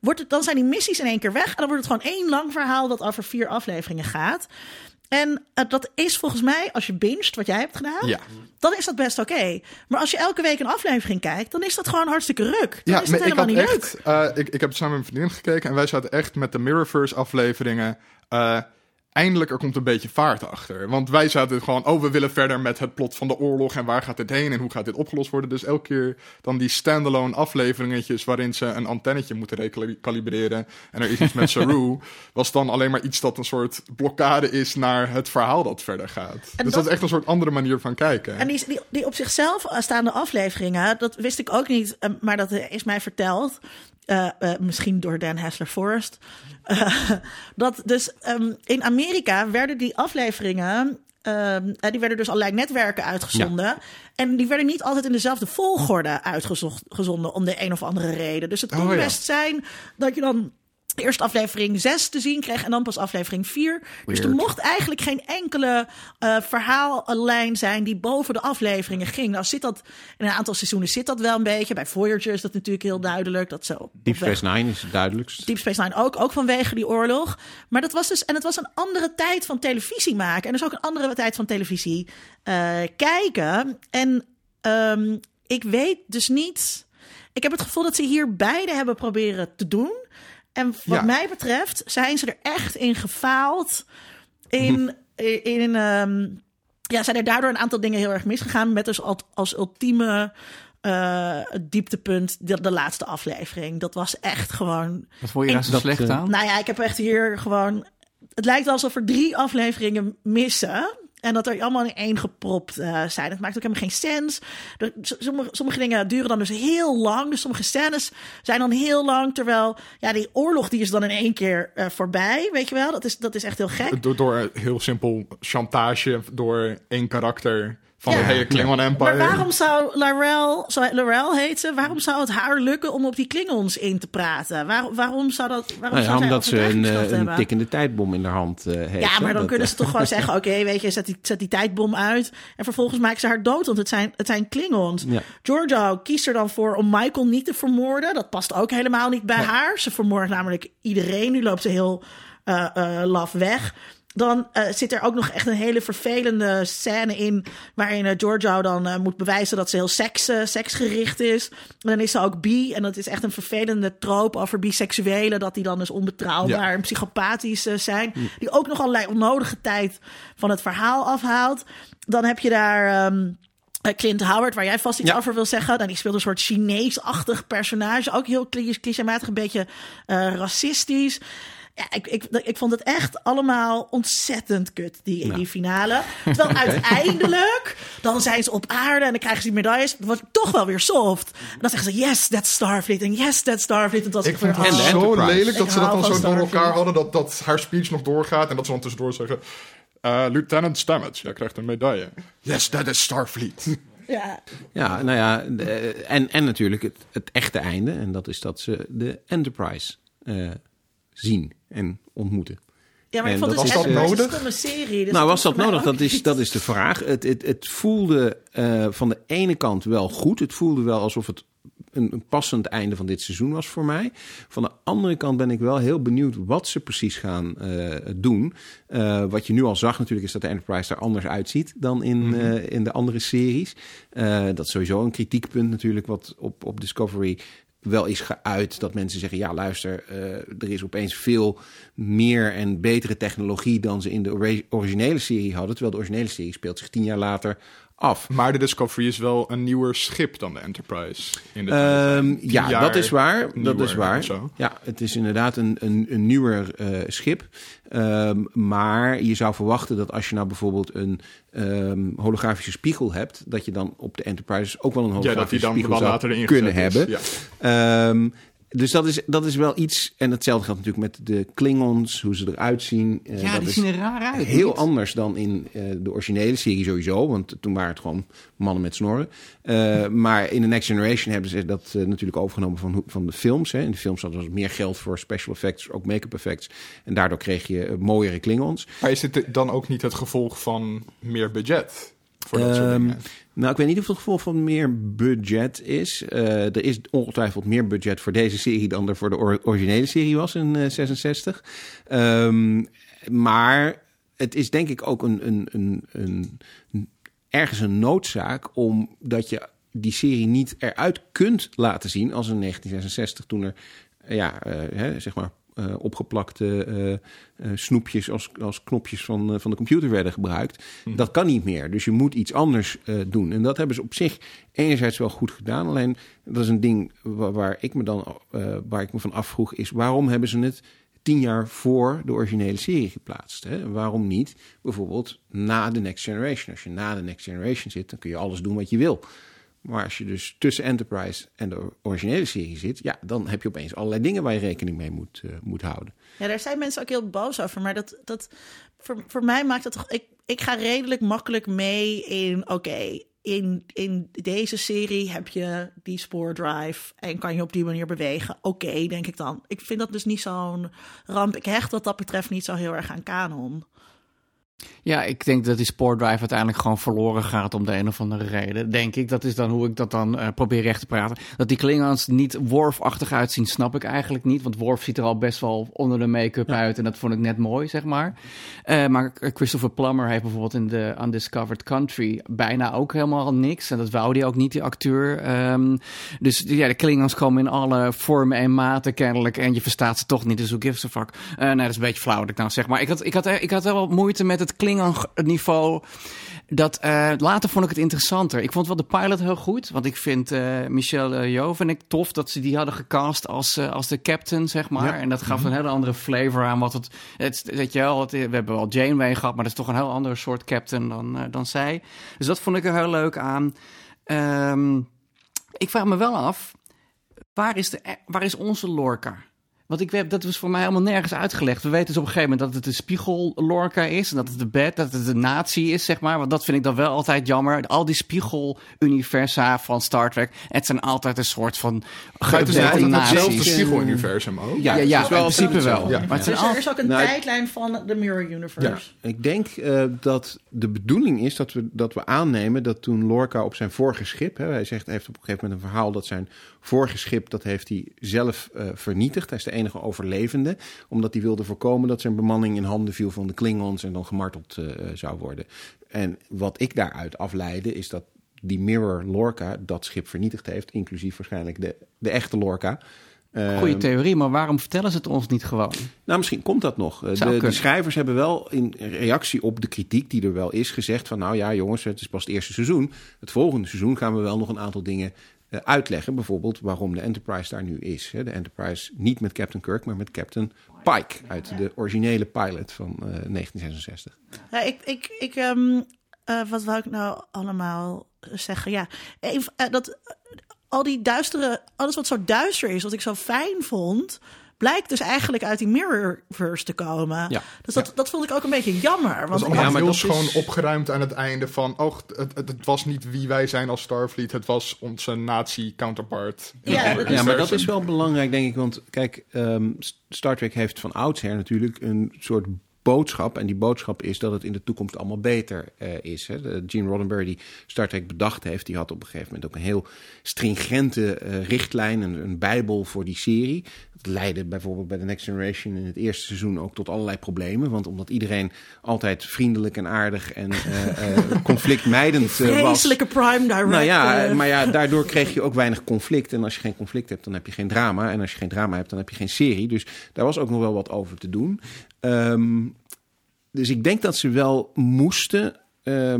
C: wordt het, dan zijn die missies in één keer weg. En dan wordt het gewoon één lang verhaal dat over vier afleveringen gaat. En uh, dat is volgens mij, als je binget, wat jij hebt gedaan,
A: ja.
C: dan is dat best oké. Okay. Maar als je elke week een aflevering kijkt, dan is dat gewoon hartstikke ruk. Dan
A: ja,
C: is het helemaal niet
A: echt,
C: leuk.
A: Uh, ik, ik heb samen met mijn vriendin gekeken en wij zaten echt met de Mirrorverse afleveringen eindelijk er komt een beetje vaart achter. Want wij zaten gewoon, oh, we willen verder met het plot van de oorlog en waar gaat dit heen en hoe gaat dit opgelost worden. Dus elke keer dan die standalone afleveringetjes waarin ze een antennetje moeten recalibreren en er is iets met Saru, was dan alleen maar iets dat een soort blokkade is naar het verhaal dat verder gaat. En dus dat, dat, is echt een soort andere manier van kijken.
C: En die, die, die op zichzelf staande afleveringen, dat wist ik ook niet, maar dat is mij verteld. Uh, uh, misschien door Dan Hessler Forrest. Uh, dat dus um, in Amerika werden die afleveringen. die werden dus allerlei netwerken uitgezonden. Ja. En die werden niet altijd in dezelfde volgorde uitgezonden om de een of andere reden. Dus het kon oh, ja. best zijn dat je dan eerst aflevering 6 te zien kreeg en dan pas aflevering 4. Weird. Dus er mocht eigenlijk geen enkele uh, verhaallijn zijn die boven de afleveringen ging. Nou zit dat in een aantal seizoenen zit dat wel een beetje. Bij Voyager is dat natuurlijk heel duidelijk. Dat zo
B: Deep Space Nine is het duidelijkst.
C: Deep Space Nine ook, ook vanwege die oorlog. Maar dat was dus, en het was een andere tijd van televisie maken. En dus ook een andere tijd van televisie uh, kijken. En um, ik weet dus niet... Ik heb het gevoel dat ze hier beide hebben proberen te doen. En wat ja. mij betreft zijn ze er echt in gefaald. In, in, in um, ja, zijn er daardoor een aantal dingen heel erg misgegaan. Met dus als, als ultieme uh, dieptepunt de, de, laatste aflevering. Dat was echt gewoon.
D: Wat vond je daar zo slecht aan?
C: Nou ja, ik heb echt hier gewoon. Het lijkt wel alsof er drie afleveringen missen. En dat er allemaal in één gepropt uh, zijn. Het maakt ook helemaal geen sens. Sommige, sommige dingen duren dan dus heel lang. Dus sommige scènes zijn dan heel lang. Terwijl, ja, die oorlog die is dan in één keer uh, voorbij. Weet je wel? Dat is, dat is echt heel gek.
A: Door, door heel simpel chantage door één karakter Van
C: Ja.
A: de hele Klingon Empire.
C: Maar waarom zou Laurel, zou Laurel heet ze, waarom zou het haar lukken om op die Klingons in te praten? Waar, waarom zou dat, waarom
B: Nou ja,
C: zou zij
B: omdat ze een, eh, een tikkende tijdbom in haar hand eh, heeft.
C: Ja, maar dan
B: Dat,
C: kunnen
B: eh,
C: ze toch gewoon zeggen: oké, weet je, zet die, zet die tijdbom uit. En vervolgens maken ze haar dood, want het zijn, het zijn Klingons.
B: Ja.
C: Giorgio kiest er dan voor om Michael niet te vermoorden. Dat past ook helemaal niet bij haar. Ze vermoordt namelijk iedereen. Nu loopt ze heel eh, eh, laf weg. Dan eh, zit er ook nog echt een hele vervelende scène in. waarin eh, Giorgio dan eh, moet bewijzen dat ze heel seks, seksgericht is. En dan is ze ook bi. En dat is echt een vervelende troop over biseksuelen. Dat die dan dus onbetrouwbaar
A: Ja.
C: en psychopathisch zijn. Die ook nog allerlei onnodige tijd van het verhaal afhaalt. Dan heb je daar. ehm, eh, Clint Howard, waar jij vast iets
B: Ja.
C: over wil zeggen. Nou, die speelt een soort Chinees-achtig personage. Ook heel cli- clichématig, een beetje racistisch. Ja, ik, ik, ik vond het echt allemaal ontzettend kut, die, die finale. Terwijl uiteindelijk, dan zijn ze op aarde en dan krijgen ze die medailles. Het wordt toch wel weer soft. En dan zeggen ze, yes, that's Starfleet. En yes, that's Starfleet. En dat
A: Ik vond het zo
B: Enterprise.
A: lelijk dat
C: Ik
A: ze dat dan zo door elkaar hadden. Dat, dat haar speech nog doorgaat. En dat ze dan tussendoor zeggen... eh, Lieutenant Stamets, jij krijgt een medaille. Yes, that is Starfleet.
C: Ja,
B: Ja, nou ja, de- en, en natuurlijk het, het echte einde. En dat is dat ze de Enterprise eh, zien en ontmoeten.
C: ja maar ik vond
B: dat
C: het
A: was
C: echt
A: dat
C: een
A: nodig?
C: stomme serie. Dus
B: nou, was dat nodig? Dat is, dat is de vraag. Het, het, het voelde eh, van de ene kant wel goed. Het voelde wel alsof het een, een passend einde van dit seizoen was voor mij. Van de andere kant ben ik wel heel benieuwd wat ze precies gaan eh, doen. Eh, wat je nu al zag natuurlijk is dat de Enterprise er anders uitziet dan in, eh, in de andere series. Eh, dat is sowieso een kritiekpunt natuurlijk wat op, op Discovery wel is geuit. Dat mensen zeggen, ja luister, eh, er is opeens veel meer en betere technologie dan ze in de ori- originele serie hadden. Terwijl de originele serie speelt zich tien jaar later af.
A: Maar de Discovery is wel een nieuwer schip dan de Enterprise. In de
B: Ehm, ja, dat is waar. Dat is waar. Ja, het is inderdaad een, een, een nieuwer eh, schip. Ehm, maar je zou verwachten dat als je nou bijvoorbeeld een ehm, holografische spiegel hebt, dat je dan op de Enterprise ook wel een
A: Ja, dat die
B: holografische
A: dan
B: spiegel
A: wel
B: zou
A: later
B: kunnen
A: is.
B: hebben.
A: Ja.
B: Dus dat is, dat is wel iets. En hetzelfde geldt natuurlijk met de Klingons, hoe ze eruit zien. Eh,
D: Ja,
B: dat
D: die
B: is
D: zien er raar uit.
B: heel
D: niet?
B: anders dan in eh, de originele serie sowieso. Want toen waren het gewoon mannen met snorren. Eh, maar in de Next Generation hebben ze dat natuurlijk overgenomen van, van de films. Hè. In de films hadden ze meer geld voor special effects, ook make-up effects. En daardoor kreeg je mooiere Klingons.
A: Maar is dit dan ook niet het gevolg van meer budget? Voor dat soort
B: Ehm,
A: dingen?
B: nou, ik weet niet of het gevolg van meer budget is. Eh, er is ongetwijfeld meer budget voor deze serie dan er voor de or- originele serie was in eh, 66. Ehm, maar het is denk ik ook een, een, een, een, ergens een noodzaak omdat je die serie niet eruit kunt laten zien als in 1966 toen er eh, ja, eh, hè, zeg maar eh, opgeplakte eh, eh, snoepjes als, als knopjes van, van de computer werden gebruikt. Dat kan niet meer. Dus je moet iets anders doen. En dat hebben ze op zich enerzijds wel goed gedaan. Alleen dat is een ding waar, waar ik me dan waar ik me van afvroeg, is waarom hebben ze het tien jaar voor de originele serie geplaatst? Hè? Waarom niet bijvoorbeeld na de Next Generation? Als je na de Next Generation zit, dan kun je alles doen wat je wil. Maar als je dus tussen Enterprise en de originele serie zit, ja, dan heb je opeens allerlei dingen waar je rekening mee moet, eh, moet houden.
C: Ja, daar zijn mensen ook heel boos over. Maar dat, dat voor, voor mij maakt het toch. Ik, ik ga redelijk makkelijk mee in. Oké, in, in deze serie heb je die spoordrive. En kan je op die manier bewegen. Oké, denk ik dan. Ik vind dat dus niet zo'n ramp. Ik hecht wat dat betreft niet zo heel erg aan kanon.
D: Ja, ik denk dat die sportdrive uiteindelijk gewoon verloren gaat om de een of andere reden. Denk ik. Dat is dan hoe ik dat dan eh, probeer recht te praten. Dat die Klingons niet Worf-achtig uitzien, snap ik eigenlijk niet. Want Worf ziet er al best wel onder de make-up uit. En dat vond ik net mooi, zeg maar. Eh, maar Christopher Plummer heeft bijvoorbeeld in de Undiscovered Country bijna ook helemaal niks. En dat wou hij ook niet, die acteur. Ehm, dus ja, de Klingons komen in alle vormen en maten kennelijk. En je verstaat ze toch niet, dus who gives a fuck. Eh, nee, dat is een beetje flauw wat ik nou zeg. Maar ik had, ik had, ik had wel moeite met het Klingon-niveau. Dat, eh, later vond ik het interessanter. Ik vond wel de pilot heel goed. Want ik vind eh Michelle uh, Yeoh vind ik tof dat ze die hadden gecast als, eh, als de captain, zeg maar.
B: Ja.
D: En dat gaf een hele andere flavor aan wat het... het weet je wel, het- we hebben wel Janeway gehad, maar dat is toch een heel ander soort captain dan, eh, dan zij. Dus dat vond ik er heel leuk aan. Ehm, ik vraag me wel af, waar is, de, waar is onze Lorca? Want ik weet, dat was voor mij helemaal nergens uitgelegd. We weten dus op een gegeven moment dat het de spiegel Lorca is. En dat het de bed, dat het de nazi is, zeg maar. Want dat vind ik dan wel altijd jammer. Al die spiegel-universa van Star Trek. Het zijn altijd een soort van
A: het is hetzelfde spiegeluniversum ook.
D: Ja, ja,
B: wel
D: in principe wel.
A: Ja.
D: Maar het zijn
C: Dus er is ook een
B: Nou,
C: tijdlijn van de Mirror Universe.
B: Ik denk eh, dat de bedoeling is dat we, dat we aannemen dat toen Lorca op zijn vorige schip, hè, hij zegt, heeft op een gegeven moment een verhaal dat zijn vorige schip, dat heeft hij zelf eh, vernietigd. Hij is de enige overlevende, omdat hij wilde voorkomen dat zijn bemanning in handen viel van de Klingons en dan gemarteld eh, zou worden. En wat ik daaruit afleidde is dat die Mirror Lorca dat schip vernietigd heeft, inclusief waarschijnlijk de, de echte Lorca. Eh,
D: Goeie theorie, maar waarom vertellen ze het ons niet gewoon?
B: nou, misschien komt dat nog. Eh, De, de schrijvers hebben wel in reactie op de kritiek die er wel is gezegd van... nou ja, jongens, het is pas het eerste seizoen. Het volgende seizoen gaan we wel nog een aantal dingen eh, uitleggen. Bijvoorbeeld waarom de Enterprise daar nu is. De Enterprise niet met Captain Kirk, maar met Captain Pike... uit de originele pilot van eh, 1966.
C: Ja, ik, ik, ik, ehm, eh, wat wou ik nou allemaal zeggen? Ja, even, eh, dat eh, al die duistere, alles wat zo duister is, wat ik zo fijn vond, blijkt dus eigenlijk uit die Mirrorverse te komen.
B: Ja.
C: Dus dat, dat vond ik ook een beetje jammer.
A: Dat
C: Want
A: is
B: Ja, maar
A: heel
B: dat
A: schoon
B: is-
A: opgeruimd aan het einde van... oh, het, het, het was niet wie wij zijn als Starfleet, het was onze nazi-counterpart.
C: Ja, dat is-.
B: Ja, maar dat is wel belangrijk, denk ik. Want kijk, ehm, Star Trek heeft van oudsher natuurlijk een soort boodschap. En die boodschap is dat het in de toekomst allemaal beter eh, is. Hè. De- Gene Roddenberry, die Star Trek bedacht heeft, die had op een gegeven moment ook een heel stringente eh, richtlijn, een, een bijbel voor die serie. Dat leidde bijvoorbeeld bij The Next Generation in het eerste seizoen ook tot allerlei problemen. Want omdat iedereen altijd vriendelijk en aardig en eh, conflictmijdend was.
C: vreselijke prime director.
B: Nou ja, maar ja, daardoor kreeg je ook weinig conflict. En als je geen conflict hebt, dan heb je geen drama. En als je geen drama hebt, dan heb je geen serie. Dus daar was ook nog wel wat over te doen. Ehm, dus ik denk dat ze wel moesten eh,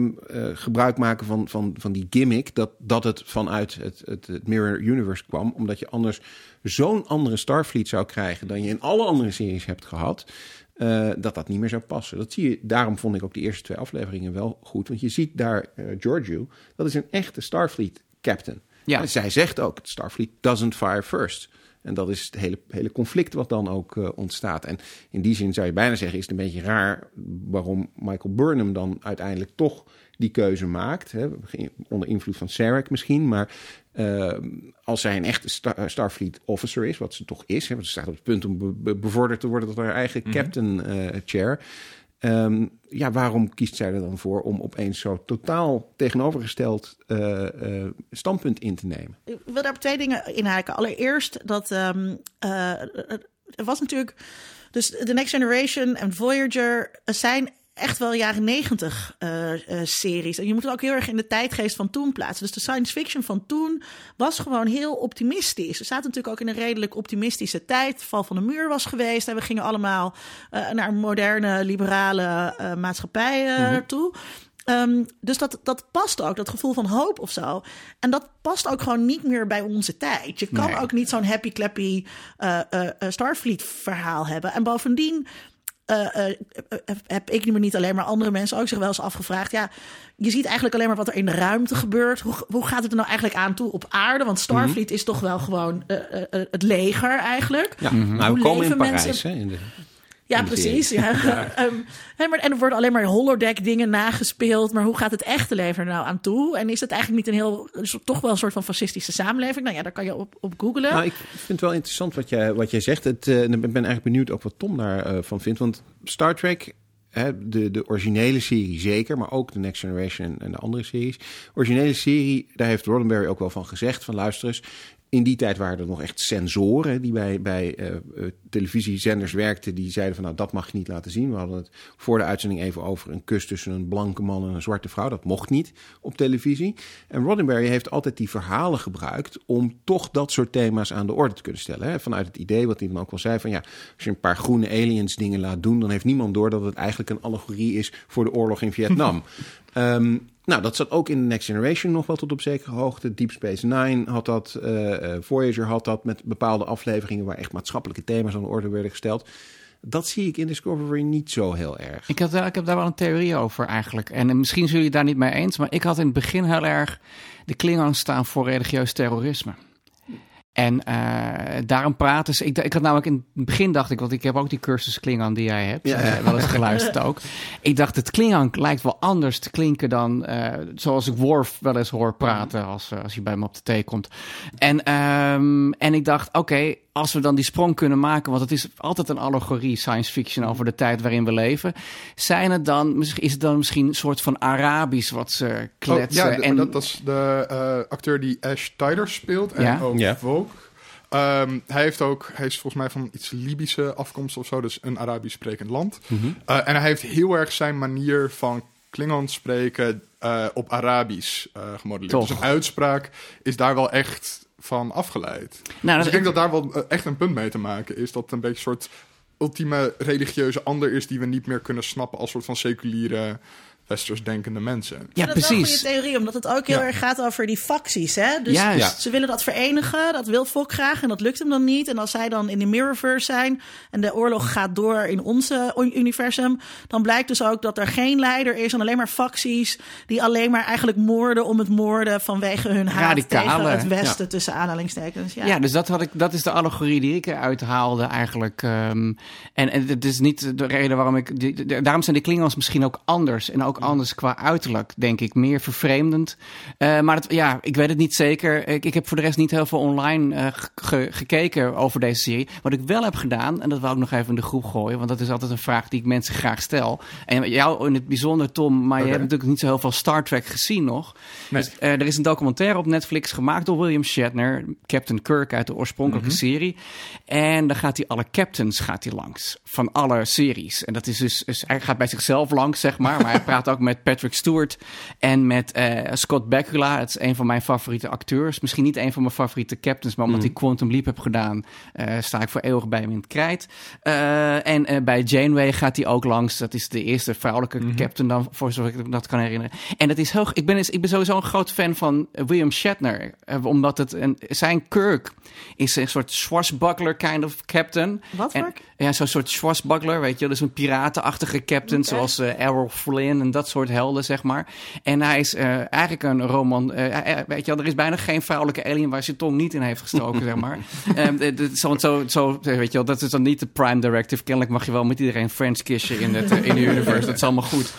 B: gebruik maken van, van, van die gimmick. Dat, dat het vanuit het, het, het Mirror Universe kwam. Omdat je anders zo'n andere Starfleet zou krijgen dan je in alle andere series hebt gehad. eh, dat dat niet meer zou passen. Dat zie je, daarom vond ik ook de eerste twee afleveringen wel goed. Want je ziet daar eh Giorgio, dat is een echte Starfleet captain.
D: Ja.
B: En zij zegt ook, Starfleet doesn't fire first. En dat is het hele, hele conflict wat dan ook eh, ontstaat. En in die zin zou je bijna zeggen, is het een beetje raar waarom Michael Burnham dan uiteindelijk toch die keuze maakt. Hè? Onder invloed van Sarek misschien, maar eh, als zij een echte Star- Starfleet officer is, wat ze toch is, hè, want ze staat op het punt om be- be- bevorderd te worden tot haar eigen captain eh, chair. Ehm, ja, waarom kiest zij er dan voor om opeens zo totaal tegenovergesteld eh, eh, standpunt in te nemen?
C: Ik wil daar twee dingen inhaken. Allereerst dat eh, er was natuurlijk dus The Next Generation en Voyager zijn echt wel jaren negentig eh, eh, series. En je moet het ook heel erg in de tijdgeest van toen plaatsen. Dus de science fiction van toen was gewoon heel optimistisch. We zaten natuurlijk ook in een redelijk optimistische tijd. Val van de muur was geweest. En we gingen allemaal eh, naar moderne, liberale eh, maatschappij eh, toe. Ehm, dus dat, dat past ook, dat gevoel van hoop of zo. En dat past ook gewoon niet meer bij onze tijd. Je kan
D: Nee.
C: ook niet zo'n happy-clappy eh, eh, eh, Starfleet-verhaal hebben. En bovendien eh, eh, eh, heb ik me niet alleen, maar andere mensen ook zich wel eens afgevraagd. Ja, je ziet eigenlijk alleen maar wat er in de ruimte gebeurt. Hoe, hoe gaat het er nou eigenlijk aan toe op aarde? Want Starfleet is toch wel gewoon het leger eigenlijk.
B: Ja, nou, we
C: Hoe
B: komen in Parijs.
C: mensen-
B: Hè, in de,
C: Ja, precies. Ja. Ehm, maar, en er worden alleen maar holodeck dingen nagespeeld. Maar hoe gaat het echte leven er nou aan toe? En is het eigenlijk niet een heel, toch wel een soort van fascistische samenleving? Nou ja, daar kan je op, op googlen.
B: Nou, ik vind het wel interessant wat jij, wat jij zegt. Het, eh, en ik ben eigenlijk benieuwd ook wat Tom daarvan van vindt. Want Star Trek, hè, de, de originele serie zeker, maar ook de Next Generation en, en de andere series. Originele serie, daar heeft Roddenberry ook wel van gezegd. Van luister eens, in die tijd waren er nog echt sensoren die bij, bij eh, eh, televisiezenders werkten. Die zeiden van nou dat mag je niet laten zien. We hadden het voor de uitzending even over een kus tussen een blanke man en een zwarte vrouw. Dat mocht niet op televisie. En Roddenberry heeft altijd die verhalen gebruikt om toch dat soort thema's aan de orde te kunnen stellen. Hè? Vanuit het idee wat hij dan ook wel zei van ja, als je een paar groene aliens dingen laat doen, dan heeft niemand door dat het eigenlijk een allegorie is voor de oorlog in Vietnam. Ehm, nou, dat zat ook in de Next Generation nog wel tot op zekere hoogte. Deep Space Nine had dat, eh, eh, Voyager had dat met bepaalde afleveringen waar echt maatschappelijke thema's aan de orde werden gesteld. Dat zie ik in Discovery niet zo heel erg.
D: Ik, had, ik heb daar wel een theorie over eigenlijk. En eh, misschien zullen jullie daar niet mee eens. Maar ik had in het begin heel erg de Klingons staan voor religieus terrorisme. En eh, daarom praten ze. Ik, ik had namelijk in het begin dacht ik, want ik heb ook die cursus Klingon die jij hebt,
B: Ja.
D: eh, wel eens geluisterd ook. Ik dacht, het Klingon lijkt wel anders te klinken dan eh, zoals ik Worf wel eens hoor praten als, als hij bij me op de thee komt. En, ehm, en ik dacht, oké, als we dan die sprong kunnen maken, want het is altijd een allegorie, science fiction over de tijd waarin we leven. Zijn het dan, misschien- is het dan misschien een soort van Arabisch wat ze kletsen?
A: Oh, ja, de-
D: en,
A: dat, dat is de eh, acteur die Ash Tyler speelt en
D: Ja.
A: ook
B: Ja.
A: Vogue. Ehm, hij, heeft ook, hij is volgens mij van iets Libische afkomst of zo, dus een Arabisch sprekend land.
B: Mhm.
A: Eh, en hij heeft heel erg zijn manier van Klingon spreken eh, op Arabisch eh gemodelleerd.
D: Toch.
A: Dus een uitspraak is daar wel echt van afgeleid.
D: nou,
A: dus ik denk dat daar wel eh, echt een punt mee te maken is. Dat het een beetje een soort ultieme religieuze ander is die we niet meer kunnen snappen als soort van seculiere westers denkende mensen.
D: ja,
C: dat is wel een
D: precies.
C: goede theorie, omdat het ook heel
A: Ja.
C: erg gaat over die facties. Hè? Dus
D: Juist.
C: ze willen dat verenigen, dat wil Fok graag en dat lukt hem dan niet. En als zij dan in de Mirrorverse zijn en de oorlog gaat door in onze un- universum, dan blijkt dus ook dat er geen leider is en alleen maar facties die alleen maar eigenlijk moorden om het moorden vanwege hun haat
D: Radicale,
C: tegen het Westen tussen aanhalingstekens. Ja.
D: Ja. dus dat, had ik, dat is de allegorie die ik eruit haalde eigenlijk. ehm, en, en het is niet de reden waarom ik... die- daarom zijn de Klingons misschien ook anders. En ook anders qua uiterlijk, denk ik. Meer vervreemdend. Eh, maar ja, ik weet het niet zeker. Ik, ik heb voor de rest niet heel veel online eh, ge- gekeken over deze serie. Wat ik wel heb gedaan, en dat wil ik nog even in de groep gooien... want dat is altijd een vraag die ik mensen graag stel. En jou in het bijzonder, Tom, maar je hebt natuurlijk niet zo heel veel Star Trek gezien nog.
A: Nee.
D: Dus, eh, er is een documentaire op Netflix gemaakt door William Shatner, Captain Kirk uit de oorspronkelijke serie. En dan gaat hij alle captains gaat hij langs van alle series. En dat is dus, dus hij gaat bij zichzelf langs, zeg maar. Maar hij praat ook met Patrick Stewart en met eh, Scott Bakula. Het is een van mijn favoriete acteurs. Misschien niet een van mijn favoriete captains, maar omdat hij Quantum Leap heb gedaan, eh, sta ik voor eeuwig bij hem in het krijt. Eh, en eh, bij Janeway gaat hij ook langs. Dat is de eerste vrouwelijke captain dan, voor zover ik dat kan herinneren. En dat is heel, ik ben, ik ben sowieso een groot fan van William Shatner. omdat het een, zijn Kirk is een soort swashbuckler kind of captain.
C: Wat
D: En-? Ja, zo'n soort swashbuckler, weet je. Dus een piratenachtige captain, zoals eh Errol Flynn en dat soort helden, zeg maar. En hij is eh, eigenlijk een roman... eh, weet je wel, er is bijna geen vrouwelijke alien waar zijn tong niet in heeft gestoken, zeg maar. Ehm, eh, zo, zo, zo, weet je wel, dat is dan niet de prime directive. Kennelijk mag je wel met iedereen French kissen in het, in de universe. Dat is allemaal goed.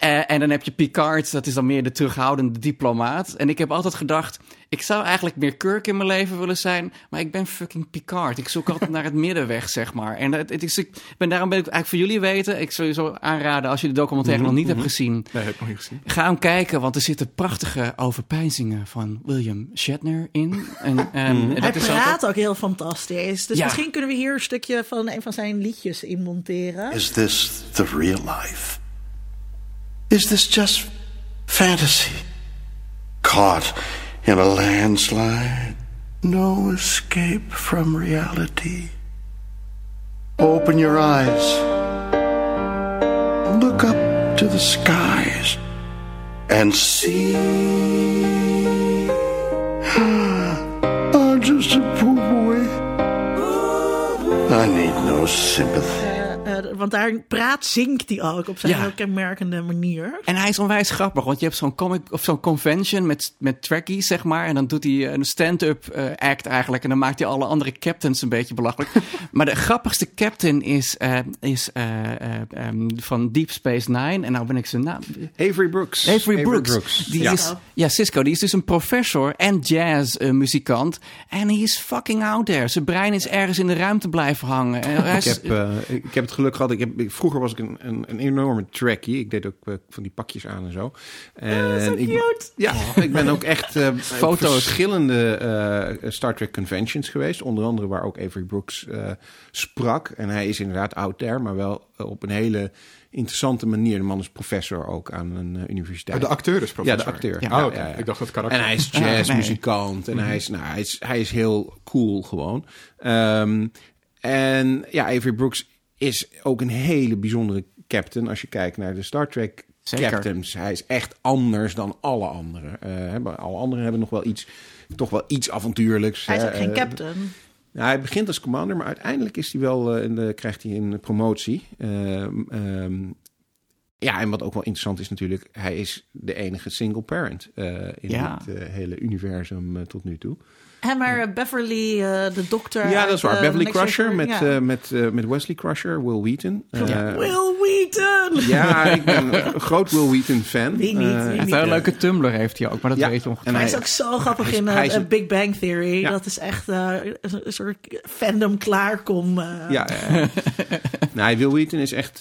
D: Eh, en dan heb je Picard, dat is dan meer de terughoudende diplomaat. En ik heb altijd gedacht, ik zou eigenlijk meer Kirk in mijn leven willen zijn, maar ik ben fucking Picard. Ik zoek altijd naar het middenweg, zeg maar. En het, het is, ik ben, daarom ben ik eigenlijk voor jullie weten, ik sowieso aanraden als je de documentaire nog niet hebt gezien,
A: Nee, heb ik nog niet gezien.
D: ga hem kijken, want er zitten prachtige overpeinzingen van William Shatner in. En, ehm, en
C: Hij
D: dat is ook-
C: praat ook heel fantastisch. Dus
D: Ja.
C: misschien kunnen we hier een stukje van een van zijn liedjes in monteren.
E: Is this the real life? Is this just fantasy? Caught in a landslide, no escape from reality. Open your eyes, look up to the skies, and see. I'm just a poor boy. I need no sympathy.
C: Eh, eh, want daar praat, zingt hij ook op zijn
D: Ja.
C: heel kenmerkende manier.
D: En hij is onwijs grappig, want je hebt zo'n comic of zo'n convention met, met trackies, zeg maar. En dan doet hij een stand-up eh, act eigenlijk. En dan maakt hij alle andere captains een beetje belachelijk. maar de grappigste captain is, eh, is eh, eh, ehm, van Deep Space Nine. En nou ben ik zijn naam.
B: Avery Brooks.
D: Avery Brooks. Die
B: ja.
D: Is, ja, Cisco. Die is dus een professor en jazzmuzikant. en hij is fucking out there. Zijn brein is ergens in de ruimte blijven hangen. En
B: Ik heb, eh, ik heb het geluk gehad. Ik heb, ik- vroeger was ik een, een, een enorme trackie. Ik deed ook eh, van die pakjes aan en zo. En
C: zo
B: ik,
C: cute.
B: Ja, ik ben ook echt eh,
D: Foto's.
B: verschillende eh, Star Trek conventions geweest. Onder andere waar ook Avery Brooks eh, sprak. En hij is inderdaad out there, maar wel op een hele interessante manier. De man is professor ook aan een universiteit.
A: Oh, de acteur is professor.
B: Ja, de acteur.
A: Ja,
B: ja.
A: Ik dacht dat karakter.
B: En hij is
D: Ah, nee.
B: jazzmuzikant. En hij, is, nou, hij, is, hij is heel cool gewoon. Ehm, en ja, Avery Brooks is ook een hele bijzondere captain. Als je kijkt naar de Star Trek
D: Zeker.
B: captains. Hij is echt anders dan alle anderen. Eh, hebben- alle anderen hebben nog wel iets, toch wel iets avontuurlijks.
C: Hij is ook geen
B: Eh,
C: captain.
B: nou, hij begint als commander, maar uiteindelijk is hij wel, eh, in de, krijgt hij een promotie. Ehm, ehm, ja, en wat ook wel interessant is natuurlijk, hij is de enige single parent eh, in
D: Ja.
B: eh, hele universum eh, tot nu toe.
C: Maar eh, Beverly, eh, de dokter.
B: Ja, dat is waar.
C: eh,
B: Beverly
C: Next
B: Crusher met,
C: ja.
B: eh, met, eh, met Wesley Crusher, Will Wheaton. Eh,
C: Will Wheaton!
B: ja, ik ben een groot Will Wheaton fan.
C: Wie niet, wie
D: Een
C: niet.
D: leuke Tumblr heeft hij ook, maar dat
B: Ja,
D: weet je.
C: Hij
B: hij-
C: is ook zo grappig
B: hij
C: in
B: hij is een-
C: Big Bang Theory.
B: Ja.
C: Dat is echt eh, een soort fandom klaarkom. eh.
B: Ja, ja. nee, Will Wheaton is echt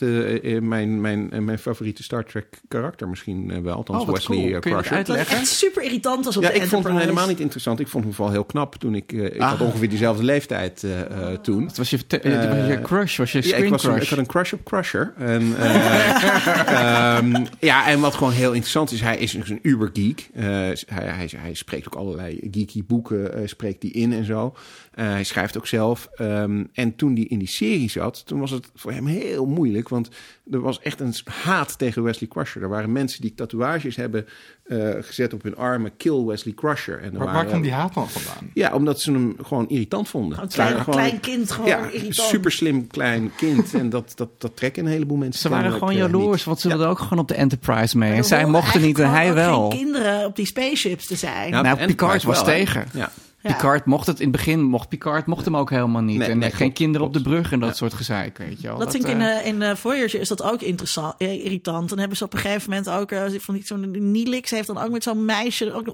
B: mijn, mijn, mijn favoriete Star Trek karakter misschien wel. Althans,
D: Oh,
B: Wesley
D: cool. Kun je dat
B: Crusher.
C: Dat is echt super irritant als op
B: Ja,
C: de
B: ik vond hem helemaal niet interessant. Ik vond hem vooral heel knap toen ik... eh, ik
D: Ah.
B: had ongeveer diezelfde leeftijd eh, eh, toen.
D: Het was je, te- was je crush, was je
B: Ja,
D: screen
B: ik, was een-
D: crush.
B: ik had een crush op Crusher. En, eh, ehm, ja, en wat gewoon heel interessant is, hij is dus een ubergeek. Hij, hij, hij spreekt ook allerlei geeky boeken, spreekt die in en zo. Eh, hij schrijft ook zelf. Ehm, en toen hij in die serie zat, toen was het voor hem heel moeilijk. Want er was echt een haat tegen Wesley Crusher. Er waren mensen die tatoeages hebben eh, gezet op hun armen. Kill Wesley Crusher. En
A: Waar, kwam die haat dan vandaan?
B: Ja, omdat ze hem gewoon irritant vonden.
C: Een klein,
B: waren gewoon-
C: klein kind, gewoon
B: ja,
C: irritant.
B: super slim klein kind. En dat, dat, dat trekken een heleboel mensen.
D: Ze waren gewoon
B: eh,
D: jaloers,
B: niet.
D: want ze
B: Ja.
D: wilden ook gewoon op de Enterprise mee. En zij mochten niet en hij wel.
C: geen kinderen op die spaceships te zijn.
D: Nou, Picard was
B: wel,
D: tegen.
B: Ja.
C: Ja.
D: Picard mocht het in het begin, mocht Picard mocht hem ook helemaal niet.
B: Nee,
D: en
B: nee,
D: geen
B: klopt,
D: kinderen op de brug en dat
B: Ja.
D: soort gezeik, weet je wel.
C: Dat vind ik in,
D: eh,
C: eh, in eh, Voyager is dat ook interessant, eh, irritant. Dan hebben ze op een gegeven moment ook eh, van die zo'n Nilix heeft dan ook met zo'n meisje ook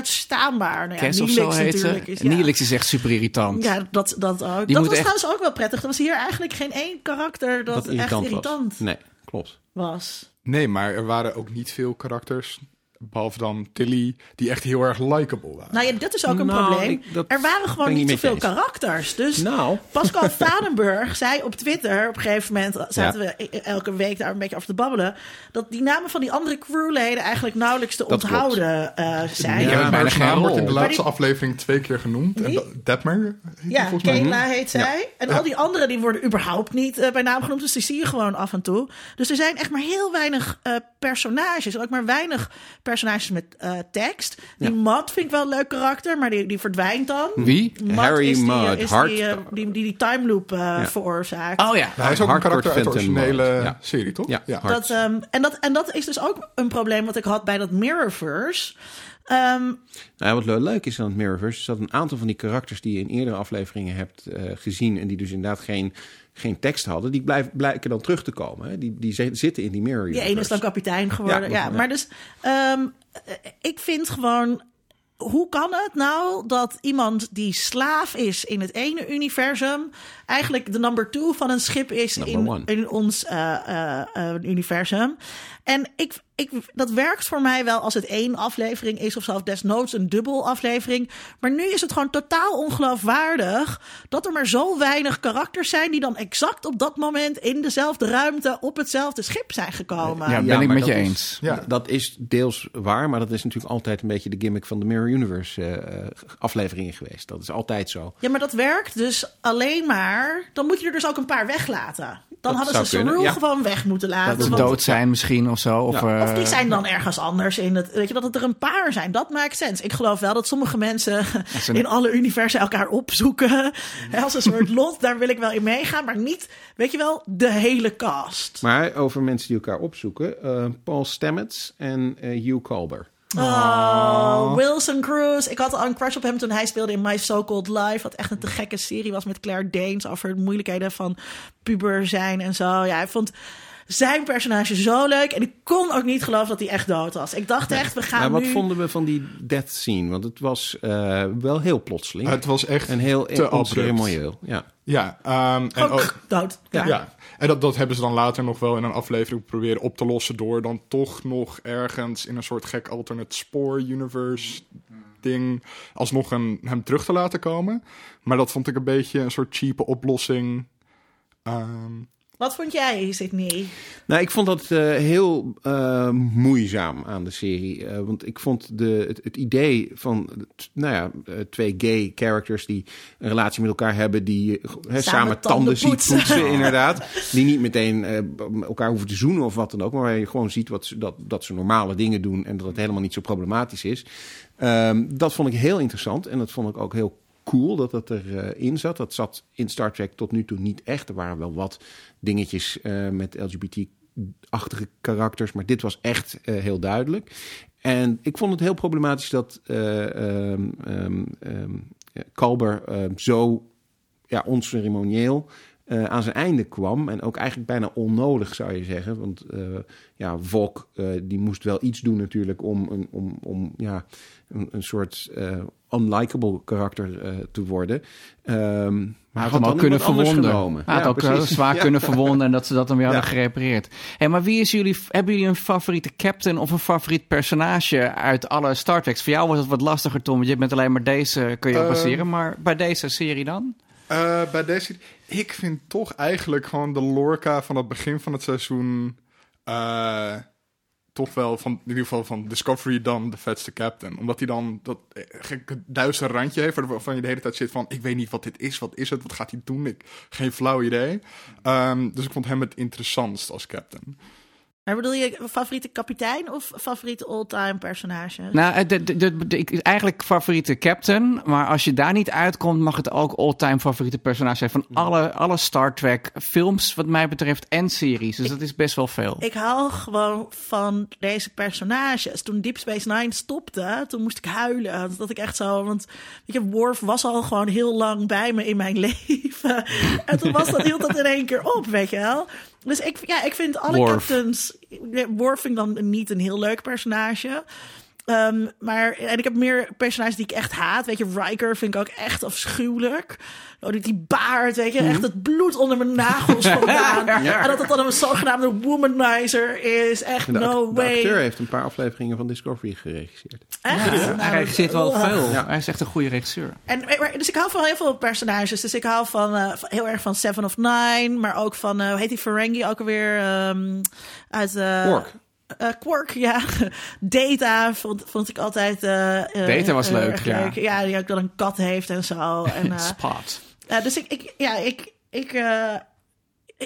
C: onuitstaanbaar. Nou ja,
D: Kes of
C: Nilix
D: zo heet
C: natuurlijk
D: ze.
C: is ja.
D: Nilix is echt super irritant.
C: Ja, dat, dat ook.
D: Die
C: dat was
D: echt-
C: trouwens ook wel prettig. Er was hier eigenlijk geen één karakter dat,
B: Dat
C: echt
B: irritant,
C: irritant
B: was. Nee, klopt.
C: was.
A: Nee, maar er waren ook niet veel karakters, behalve dan Tilly, die echt heel erg likable waren.
C: Nou ja, dat is ook een
B: Nou,
C: probleem.
B: ik- dat
C: er waren gewoon niet zoveel karakters. Dus
B: Nou.
C: Pascal Vadenburg zei op Twitter, op een gegeven moment zaten we e- elke week daar een beetje over te babbelen, dat die namen van die andere crewleden eigenlijk nauwelijks te
B: Dat
C: onthouden eh, zijn.
D: Ja,
A: Ja, maar naam wordt in de laatste
C: die-
A: aflevering twee keer genoemd. En dat- Detmer heet
C: Ja,
A: die volgens mij.
C: Kayla heet zij. En al die anderen die worden überhaupt niet eh, bij naam genoemd. Dus die zie je gewoon af en toe. Dus er zijn echt maar heel weinig eh, personages. En ook maar weinig personages met eh, tekst. Die Matt vind ik wel een leuk karakter, maar die, die verdwijnt dan.
D: Wie?
B: Harry
C: is die, eh,
B: Mudd,
C: is
B: Hart.
C: die, eh, die, die die time loop eh, veroorzaakt.
D: Oh ja.
A: Hij is ook een
B: Hardcore
A: karakter uit de originele serie, toch?
B: Ja, hard.
C: Dat, ehm, en, dat, en dat is dus ook een probleem wat ik had bij dat Mirrorverse. Ehm,
B: Nou, wat le- leuk is aan het Mirrorverse... is dat een aantal van die karakters die je in eerdere afleveringen hebt eh, gezien... en die dus inderdaad geen, geen tekst hadden... die blijven, blijken dan terug te komen. Hè? Die, die zi- zitten in die Mirror
C: Die ene is
B: Universe.
C: dan kapitein geworden.
B: Ja,
C: Ja,
B: ja.
C: maar dus ehm, eh, ik vind gewoon. Hoe kan het nou dat iemand die slaaf is in het ene universum eigenlijk de number two van een schip is in, in ons eh, eh, eh, universum? En ik, ik, dat werkt voor mij wel als het één aflevering is of zelfs desnoods een dubbel aflevering. Maar nu is het gewoon totaal ongeloofwaardig dat er maar zo weinig karakters zijn die dan exact op dat moment in dezelfde ruimte op hetzelfde schip zijn gekomen.
D: Ja, ben ik met je
B: is-
D: eens.
A: Ja.
B: Dat is deels waar, maar dat is natuurlijk altijd een beetje de gimmick van de Mirror Universe eh, afleveringen geweest. Dat is altijd zo.
C: Ja, maar dat werkt dus alleen maar. Dan moet je er dus ook een paar weglaten. Dan
B: Dat
C: hadden ze
B: ja.
C: gewoon weg moeten laten.
B: Dat
C: want-
D: dood zijn misschien of zo. Of,
B: Ja.
D: eh,
C: Of die zijn dan ergens anders in het. Weet je, dat het er een paar zijn. Dat maakt sens. Ik geloof wel dat sommige mensen
D: een-
C: in alle universen elkaar opzoeken. Hè, Als een soort lot, daar wil ik wel in meegaan. Maar niet, weet je wel, de hele cast.
B: Maar over mensen die elkaar opzoeken. eh, Paul Stamets en eh, Hugh Culber.
C: Oh, Wilson Cruz. Ik had al een crush op hem toen hij speelde in My So-Called Life. Wat echt een te gekke serie was met Claire Danes. Over de moeilijkheden van puber zijn en zo. Ja, hij vond zijn personage zo leuk. En ik kon ook niet geloven dat hij echt dood was. Ik dacht echt, we gaan
B: Maar wat
C: nu...
B: vonden we van die death scene? Want het was eh, wel heel plotseling.
A: Het was echt
B: en heel
A: te abrupt.
B: Ja.
A: Ja, ehm, en ook,
C: dood.
A: ja.
C: Ja.
A: En dat, dat hebben ze dan later nog wel in een aflevering proberen op te lossen door dan toch nog ergens in een soort gek alternate spoor universe ding alsnog hem terug te laten komen. Maar dat vond ik een beetje een soort cheape oplossing. Ehm,
C: Wat vond jij, Sydney?
B: Nou, ik vond dat eh, heel eh, moeizaam aan de serie. Eh, want ik vond de, het, het idee van nou ja, twee gay characters die een relatie met elkaar hebben, die samen, tanden, ziet
C: poetsen.
B: poetsen, inderdaad. Die niet meteen elkaar hoeven te zoenen of wat dan ook, maar waar je gewoon ziet wat ze, dat, dat ze normale dingen doen en dat het helemaal niet zo problematisch is. Ehm, dat vond ik heel interessant en dat vond ik ook heel cool dat dat erin in zat. Dat zat in Star Trek tot nu toe niet echt. Er waren wel wat dingetjes eh, met LGBT-achtige karakters, maar dit was echt eh, heel duidelijk. En ik vond het heel problematisch dat eh, ehm, ehm, ehm, Kalber eh, zo ja, onceremonieel eh, aan zijn einde kwam. En ook eigenlijk bijna onnodig, zou je zeggen. Want eh, ja, Volk eh, die moest wel iets doen natuurlijk om, een, om, om ja, een, een soort unlikable karakter te worden. Ehm maar
D: Hij had hem ook kunnen verwonden. Hij had
B: Ja,
D: ook
B: precies.
D: zwaar
B: Ja.
D: kunnen verwonden en dat ze dat dan weer hadden
B: Ja.
D: gerepareerd. Hey, maar wie is jullie, hebben jullie een favoriete captain of een favoriet personage uit alle Star Treks? Voor jou was het wat lastiger, Tom, want je bent alleen maar deze kun je op
A: Ehm.
D: baseren. Maar bij deze serie dan?
A: Eh, bij deze, ik vind toch eigenlijk gewoon de Lorca van het begin van het seizoen eh, toch wel van in ieder geval van Discovery dan de vetste captain, omdat hij dan dat eh, gekke duistere randje heeft waarvan je de hele tijd zit van ik weet niet wat dit is, wat is het, wat gaat hij doen, ik geen flauw idee. Ehm, dus ik vond hem het interessantst als captain.
C: Maar bedoel je favoriete kapitein of favoriete all-time personage?
D: Nou, de, de, de, de- ik- eigenlijk favoriete captain. Maar als je daar niet uitkomt, mag het ook all-time favoriete personage zijn. Van alle, alle Star Trek films, wat mij betreft, en series. Dus dat is best wel veel.
C: Ik hou gewoon van deze personages. Toen Deep Space Nine stopte, toen moest ik huilen. Dat ik echt zo, want weet je, Worf was al gewoon heel lang bij me in mijn leven. En toen was dat, hield dat in één keer op, weet je wel. Dus ik, ja, ik vind alle
D: Worf.
C: captains... Worf vind ik dan niet een heel leuk personage. Ehm, maar en ik heb meer personages die ik echt haat. Weet je, Riker vind ik ook echt afschuwelijk. Oh, die, die baard, weet je, echt het bloed onder mijn nagels vandaan. En dat het dan een zogenaamde womanizer is. Echt
B: de,
C: no
B: act- de
C: way.
B: acteur heeft een paar afleveringen van Discovery geregisseerd.
C: Echt?
D: Ja,
C: Nou,
D: hij regisseert wel
C: uh,
D: veel.
B: Ja.
D: Hij is echt een goede regisseur.
C: En, maar- dus ik hou van heel veel personages. Dus ik hou van, eh, van- heel erg van Seven of Nine. Maar ook van, eh, hoe heet die Ferengi ook alweer? ehm, uit... eh, Eh, Quark, ja. Data vond, vond ik altijd... eh,
D: Data was leuk, ja.
C: Ja, die ook dan een kat heeft en zo. En,
D: Spot.
C: dus ik, ik, ja, ik... ik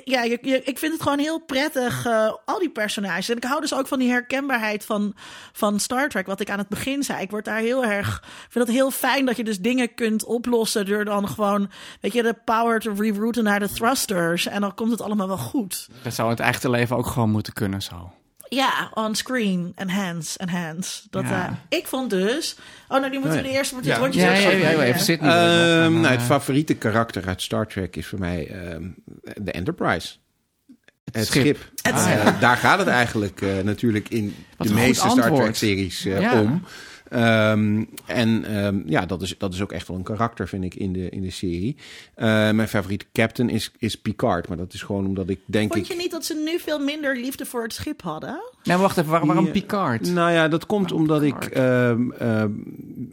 C: ja, je, je- ik vind het gewoon heel prettig, al die personages. En ik hou dus ook van die herkenbaarheid van, van Star Trek, wat ik aan het begin zei. Ik word daar heel erg. Ik vind het heel fijn dat je dus dingen kunt oplossen door dan gewoon, weet je, de power te rerouten naar de thrusters. En dan komt het allemaal wel goed.
D: Dat zou in het echte leven ook gewoon moeten kunnen zo.
C: Ja, on screen, enhance, enhance. Dat,
D: Ja.
C: eh, ik vond dus. Oh, nou, die moeten we
B: Nee.
C: de eerste met dit
A: Ja.
C: rondje
D: Ja, ja, ja, ja, even zitten.
B: Ehm, nou, het
D: eh,
B: favoriete karakter uit Star Trek is voor mij ehm, de Enterprise. Het,
D: schip.
B: schip.
C: Het
B: Eh, daar gaat het eigenlijk eh, natuurlijk in
D: Wat
B: de meeste Star. Trek-series eh,
D: Ja.
B: om. Ehm, en ehm, ja, dat is, dat is ook echt wel een karakter, vind ik, in de, in de serie. Eh, mijn favoriete captain is, is Picard. Maar dat is gewoon omdat ik denk
C: Vond
B: ik...
C: je niet dat ze nu veel minder liefde voor het schip hadden?
D: Nou, wacht even. Waarom, waarom
B: Ja. Nou
D: Picard?
B: ja, dat komt
D: Waarom
B: omdat ik
D: Picard?
B: ehm, ehm,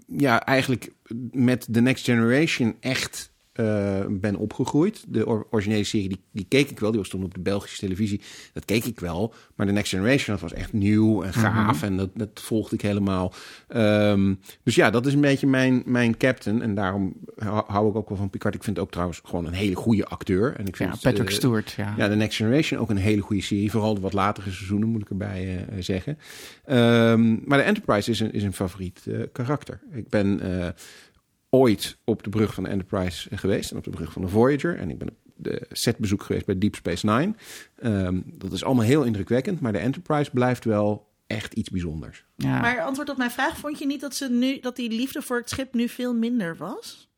B: ja, eigenlijk met The Next Generation echt eh, ben opgegroeid. De or- originele serie, die, die keek ik wel. Die was toen op de Belgische televisie. Dat keek ik wel. Maar The Next Generation, dat was echt nieuw en gaaf. En dat, dat volgde ik helemaal. Ehm, dus ja, dat is een beetje mijn, mijn captain. En daarom hou ik ook wel van Picard. Ik vind het ook trouwens gewoon een hele goede acteur. En ik vind
D: Ja, Patrick
B: eh,
D: Stewart. Ja.
B: ja, The Next Generation ook een hele goede serie. Vooral de wat latere seizoenen, moet ik erbij eh, zeggen. Ehm, maar de Enterprise is een, is een favoriet karakter. Ik ben ooit op de brug van de Enterprise geweest. En op de brug van de Voyager. En ik ben op de setbezoek geweest bij Deep Space Nine. Ehm, dat is allemaal heel indrukwekkend. Maar de Enterprise blijft wel echt iets bijzonders.
D: Ja.
C: Maar antwoord op mijn vraag, vond je niet dat, ze nu, dat die liefde voor het schip nu veel minder was?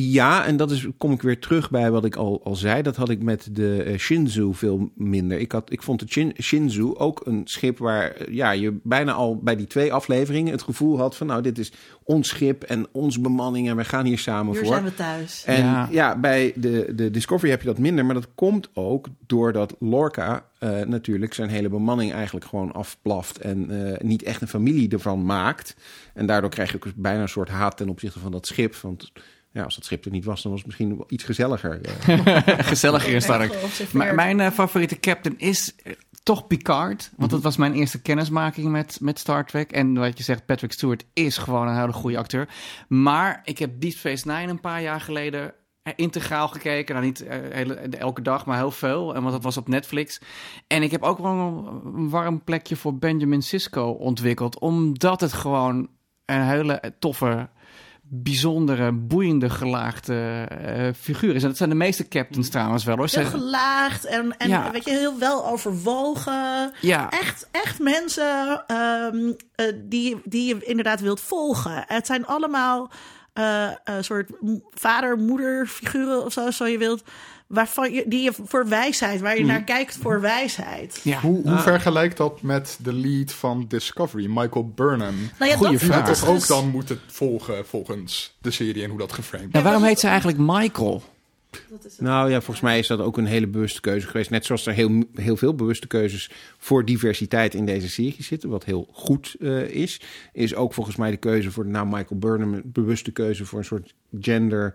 B: Ja, en dat is, kom ik weer terug bij wat ik al, al zei. Dat had ik met de eh, Shinzu veel minder. Ik, had, ik vond de Shin, Shinzu ook een schip waar eh, ja, je bijna al bij die twee afleveringen het gevoel had van... nou, dit is ons schip en onze bemanning en we gaan hier samen
C: Hier
B: voor.
C: zijn we thuis.
B: En ja,
D: Ja.
B: bij de, de Discovery heb je dat minder. Maar dat komt ook doordat Lorca eh, natuurlijk zijn hele bemanning eigenlijk gewoon afplaft. En eh, niet echt een familie ervan maakt. En daardoor krijg je ook bijna een soort haat ten opzichte van dat schip. Want ja, als dat schip er niet was, dan was het misschien wel iets gezelliger.
D: Gezelliger.
C: Echt geobserveerd.
D: Maar mijn eh, favoriete captain is eh, toch Picard. Want dat was mijn eerste kennismaking met, met Star Trek. En wat je zegt, Patrick Stewart is gewoon een hele goede acteur. Maar ik heb Deep Space Nine een paar jaar geleden eh, integraal gekeken. Nou, niet hele, elke dag, maar heel veel. En want dat was op Netflix. En ik heb ook wel een warm plekje voor Benjamin Sisko ontwikkeld. Omdat het gewoon een hele toffe bijzondere, boeiende, gelaagde eh, figuur is. En dat zijn de meeste captains trouwens wel hoor.
C: Heel gelaagd en, en
D: Ja.
C: weet je, heel wel overwogen.
D: ja,
C: Echt, echt mensen ehm, eh, die, die je inderdaad wilt volgen. Het zijn allemaal eh, soort vader-moeder-figuren of zo, zo je wilt. Waarvan je, die je voor wijsheid, waar je naar kijkt voor wijsheid.
D: Ja.
A: Hoe, hoe vergelijkt dat met de lead van Discovery, Michael Burnham?
C: Nou ja,
D: Goeie
C: dat,
D: vraag.
C: dat is
A: Toch ook
C: dus-
A: dan moeten volgen volgens de serie en hoe dat geframed
D: Ja, waarom heet ze eigenlijk Michael?
B: Nou ja, volgens mij is dat ook een hele bewuste keuze geweest. Net zoals er heel, heel veel bewuste keuzes voor diversiteit in deze serie zitten. Wat heel goed eh, is. Is ook volgens mij de keuze voor de naam Michael Burnham. Een bewuste keuze voor een soort gender.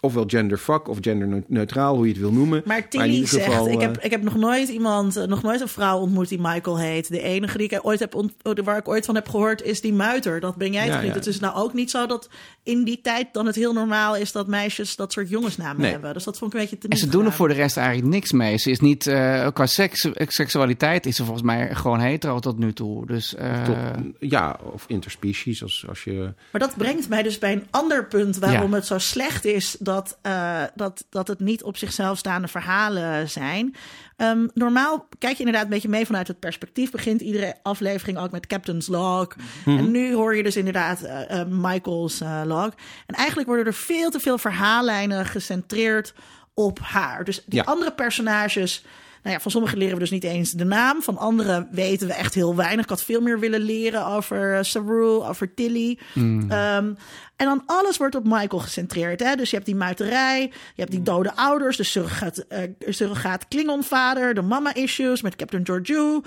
B: Ofwel genderfuck of genderneutraal, hoe je het wil noemen.
C: Maar
B: in
C: Tilly
B: ieder
C: zegt,
B: geval,
C: ik, heb,
B: eh,
C: ik heb nog nooit iemand, eh, nog nooit een vrouw ontmoet die Michael heet. De enige die ik ooit heb ont, oh, waar ik ooit van heb gehoord is die muiter. Dat ben jij
B: Ja,
C: toch niet?
B: ja.
C: Het is nou ook niet zo dat in die tijd dan het heel normaal is dat meisjes dat soort jongensnamen
B: Nee.
C: hebben. Dus dat vond ik een beetje te
D: En ze doen er voor de rest eigenlijk niks mee. Ze is niet, eh, qua seks, seksualiteit is ze volgens mij gewoon hetero tot nu toe. Dus eh,
B: tot, ja, of interspecies. Als, als je,
C: Maar dat brengt mij dus bij een ander punt waarom
D: Ja.
C: het zo slecht is dat, eh, dat, dat het niet op zichzelf staande verhalen zijn. Ehm, normaal kijk je inderdaad een beetje mee vanuit het perspectief. Begint iedere aflevering ook met Captain's Log. En nu hoor je dus inderdaad eh, eh, Michael's log. En eigenlijk worden er veel te veel verhaallijnen gecentreerd op haar. Dus die
B: Ja.
C: andere personages. Nou ja, van sommigen leren we dus niet eens de naam. Van anderen weten we echt heel weinig. Ik had veel meer willen leren over uh, Saru, over Tilly. Ehm, en dan alles wordt op Michael gecentreerd. Hè? Dus je hebt die muiterij, je hebt die dode ouders, de surrogaat, eh surrogaat Klingonvader, de mama-issues met Captain Georgiou.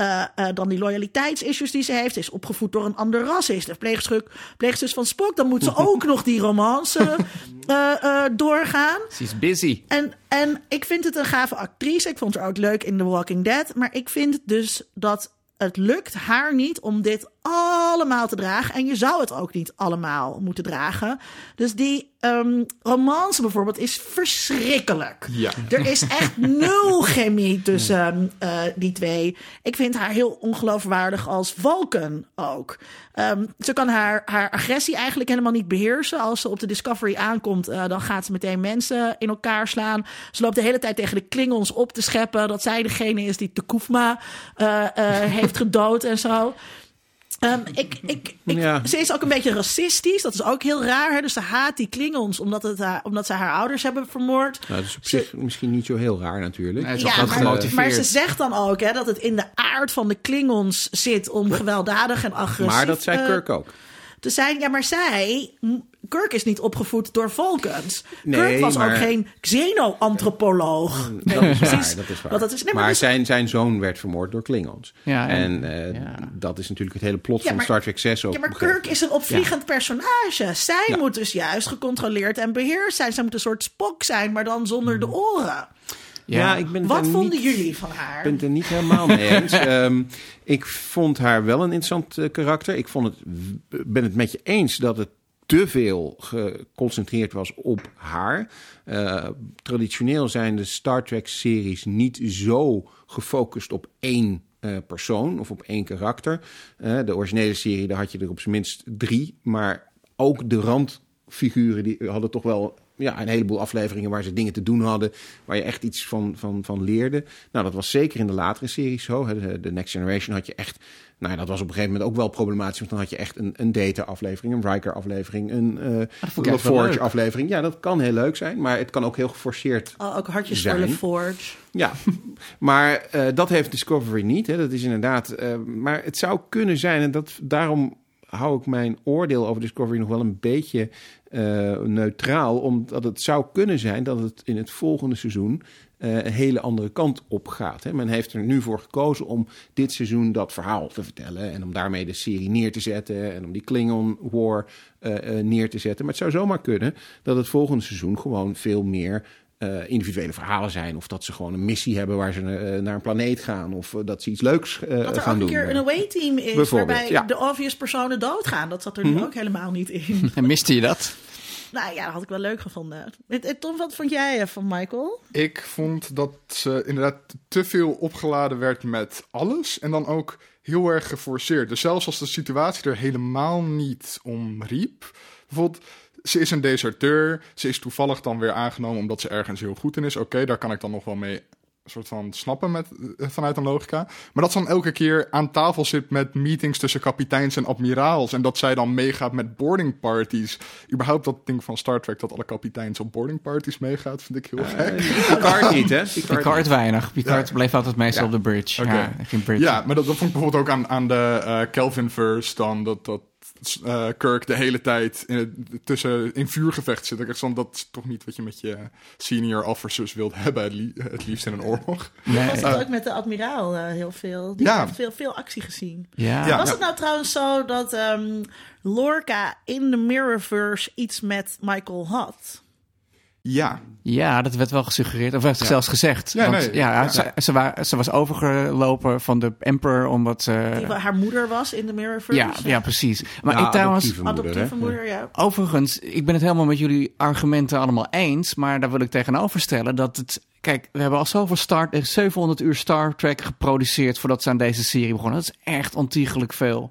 C: Uh, uh, dan die loyaliteitsissues die ze heeft. Ze is opgevoed door een ander ras. Ze is de pleegzus van Spock. Dan moet ze ook nog die romance uh, doorgaan.
D: ze is busy.
C: En, en ik vind het een gave actrice. Ik vond haar ook leuk in The Walking Dead. Maar ik vind dus dat het lukt haar niet om dit allemaal te dragen. En je zou het ook niet allemaal moeten dragen. Dus die um, romance bijvoorbeeld is verschrikkelijk.
A: Ja.
C: Er is echt nul chemie tussen uh, die twee. Ik vind haar heel ongeloofwaardig als Vulcan ook. Um, ze kan haar, haar agressie eigenlijk helemaal niet beheersen. Als ze op de Discovery aankomt, uh, dan gaat ze meteen mensen in elkaar slaan. Ze loopt de hele tijd tegen de Klingons op te scheppen. Dat zij degene is die Tekufma uh, heeft gedood en zo. Um, ik, ik, ik,
B: Ja.
C: Ze is ook een beetje racistisch. Dat is ook heel raar. Hè? Dus ze haat die Klingons omdat, het haar, omdat ze haar ouders hebben vermoord.
B: nou, dat is op
C: Ze-
B: zich misschien niet zo heel raar natuurlijk.
D: Nee,
C: Ja, maar,
D: gemotiveerd.
C: maar ze zegt dan ook hè, dat het in de aard van de Klingons zit om gewelddadig en agressief
B: maar dat zei
C: eh,
B: Kirk ook.
C: te zijn. Ja, maar zij, Kirk is niet opgevoed door Vulcans.
B: Nee,
C: Kirk was
B: maar-
C: ook geen xeno-antropoloog.
B: Dat is waar,
C: Precies.
B: dat is waar.
C: Want dat is- nee, maar
B: maar
C: dus-
B: zijn, zijn zoon werd vermoord door Klingons.
D: Ja,
B: en
D: en-
B: eh,
D: ja.
B: dat is natuurlijk het hele plot
C: Ja,
B: van Star Trek 6 ook.
C: Ja, maar Kirk is een opvliegend personage. Zij
B: Ja.
C: moet dus juist gecontroleerd en beheerst zijn. Zij moet een soort Spock zijn, maar dan zonder de oren.
B: Ja, ik ben
C: Wat vonden
B: niet-
C: jullie van haar?
B: Ik ben het er niet helemaal mee eens. Ehm, ik vond haar wel een interessant eh, karakter. Ik vond het, ben het met je eens dat het te veel geconcentreerd was op haar. Eh, traditioneel zijn de Star Trek-series niet zo gefocust op één eh, persoon of op één karakter. Eh, de originele serie, daar had je er op zijn minst drie. Maar ook de randfiguren die hadden toch wel ja, een heleboel afleveringen waar ze dingen te doen hadden. Waar je echt iets van, van, van leerde. Nou, dat was zeker in de latere series zo. de Next Generation had je echt. Nou, dat was op een gegeven moment ook wel problematisch. Want dan had je echt een, een Data-aflevering, een Riker-aflevering, een eh
D: echt wel leuk.
B: LaForge-aflevering. Ja, dat kan heel leuk zijn, maar het kan ook heel geforceerd
C: Oh, ook hartjes
B: zijn.
C: voor LaForge.
B: ja, maar eh, dat heeft Discovery niet. Hè. Dat is inderdaad. eh, maar het zou kunnen zijn, en dat, daarom hou ik mijn oordeel over Discovery nog wel een beetje eh, neutraal. Omdat het zou kunnen zijn dat het in het volgende seizoen eh, een hele andere kant op gaat. Hè. Men heeft er nu voor gekozen om dit seizoen dat verhaal te vertellen. En om daarmee de serie neer te zetten. En om die Klingon War eh, eh, neer te zetten. Maar het zou zomaar kunnen dat het volgende seizoen gewoon veel meer eh, individuele verhalen zijn. Of dat ze gewoon een missie hebben waar ze eh, naar een planeet gaan. Of eh, dat ze iets leuks eh,
C: Dat er
B: gaan
C: ook een
B: doen.
C: keer een away team is waarbij
B: ja. Mhm.
C: de obvious personen doodgaan. Dat zat er nu ook helemaal niet in.
D: En miste je dat?
C: Nou ja, dat had ik wel leuk gevonden. Tom, wat vond jij eh, van Michael?
A: Ik vond dat ze inderdaad te veel opgeladen werd met alles. En dan ook heel erg geforceerd. Dus zelfs als de situatie er helemaal niet om riep. Bijvoorbeeld, ze is een deserteur. Ze is toevallig dan weer aangenomen omdat ze ergens heel goed in is. Oké, daar kan ik dan nog wel mee soort van snappen met, eh, vanuit een logica. Maar dat ze dan elke keer aan tafel zit met meetings tussen kapiteins en admiraals. En dat zij dan meegaat met boarding parties. Überhaupt dat ding van Star Trek dat alle kapiteins op boarding parties meegaat, vind ik heel gek.
B: Picard niet, hè?
D: Picard weinig. Picard
A: Ja.
D: bleef altijd meestal
B: Ja.
D: op de bridge. Ja, geen bridge.
A: Ja, maar dat, dat vond ik bijvoorbeeld ook aan, aan de eh, Kelvin-verse dan. Dat, dat eh, Kirk de hele tijd in, het, tussen, in vuurgevecht zit. Ik vond dat is toch niet wat je met je senior officers wilt hebben. Het, li- het liefst in een oorlog.
D: Nee.
C: was het ook met de admiraal eh, heel veel. Die
A: Ja.
C: heeft veel, veel actie gezien.
D: Ja.
A: Ja.
C: Was het nou trouwens zo dat ehm, Lorca in de Mirrorverse iets met Michael had?
A: Ja,
D: Ja, dat werd wel gesuggereerd. Of werd zelfs gezegd.
A: Ja,
D: Want,
A: nee,
D: ja,
A: ja.
D: Ze, ze, wa- ze was overgelopen van de Emperor omdat ze...
C: Die haar moeder was in de Mirrorverse?
D: ja, ja, precies. Maar
B: Ja,
D: ik trouwens...
B: adoptieve moeder,
C: Adoptieve moeder, ja.
D: Overigens, ik ben het helemaal met jullie argumenten allemaal eens. Maar daar wil ik tegenover stellen dat het. Kijk, we hebben al zoveel Star, eh, 700 uur Star Trek geproduceerd voordat ze aan deze serie begonnen. Dat is echt ontiegelijk veel.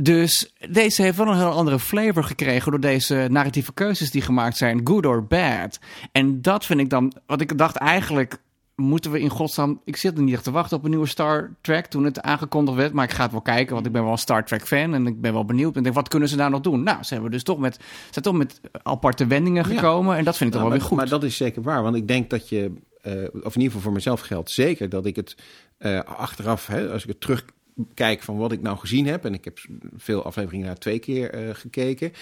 D: Dus deze heeft wel een heel andere flavor gekregen door deze narratieve keuzes die gemaakt zijn, good or bad. En dat vind ik dan, wat ik dacht eigenlijk moeten we in godsnaam... Ik zit er niet echt te wachten op een nieuwe Star Trek toen het aangekondigd werd. Maar ik ga het wel kijken, want ik ben wel een Star Trek fan. En ik ben wel benieuwd. En ik denk, wat kunnen ze daar nog doen? Nou, ze hebben dus toch met, ze zijn toch met aparte wendingen gekomen. En dat vind ik toch
B: Nou,
D: wel
B: maar,
D: weer goed.
B: Maar dat is zeker waar. Want ik denk dat je, eh, of in ieder geval voor mezelf geldt zeker, dat ik het eh, achteraf, hè, als ik het terugkijk van wat ik nou gezien heb, en ik heb veel afleveringen naar twee keer eh, gekeken.